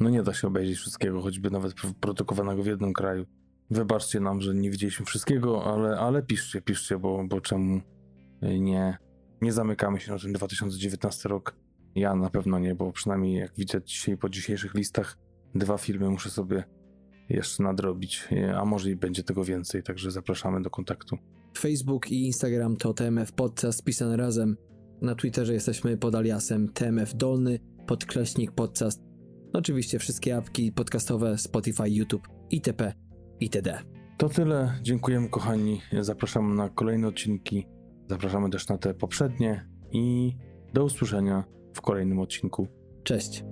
no nie da się obejrzeć wszystkiego, choćby nawet produkowanego w jednym kraju. Wybaczcie nam, że nie widzieliśmy wszystkiego, ale, ale piszcie, piszcie, bo, bo czemu nie, nie zamykamy się na ten 2019 rok. Ja na pewno nie, bo przynajmniej jak widzę dzisiaj po dzisiejszych listach, dwa filmy muszę sobie jeszcze nadrobić, a może i będzie tego więcej, także zapraszamy do kontaktu. Facebook i Instagram to TMF Podcast pisane razem. Na Twitterze jesteśmy pod aliasem TMF Dolny, podkreśnik podcast. Oczywiście wszystkie apki podcastowe, Spotify, YouTube, itp. itd. To tyle. Dziękujemy kochani. Zapraszamy na kolejne odcinki. Zapraszamy też na te poprzednie i do usłyszenia w kolejnym odcinku. Cześć.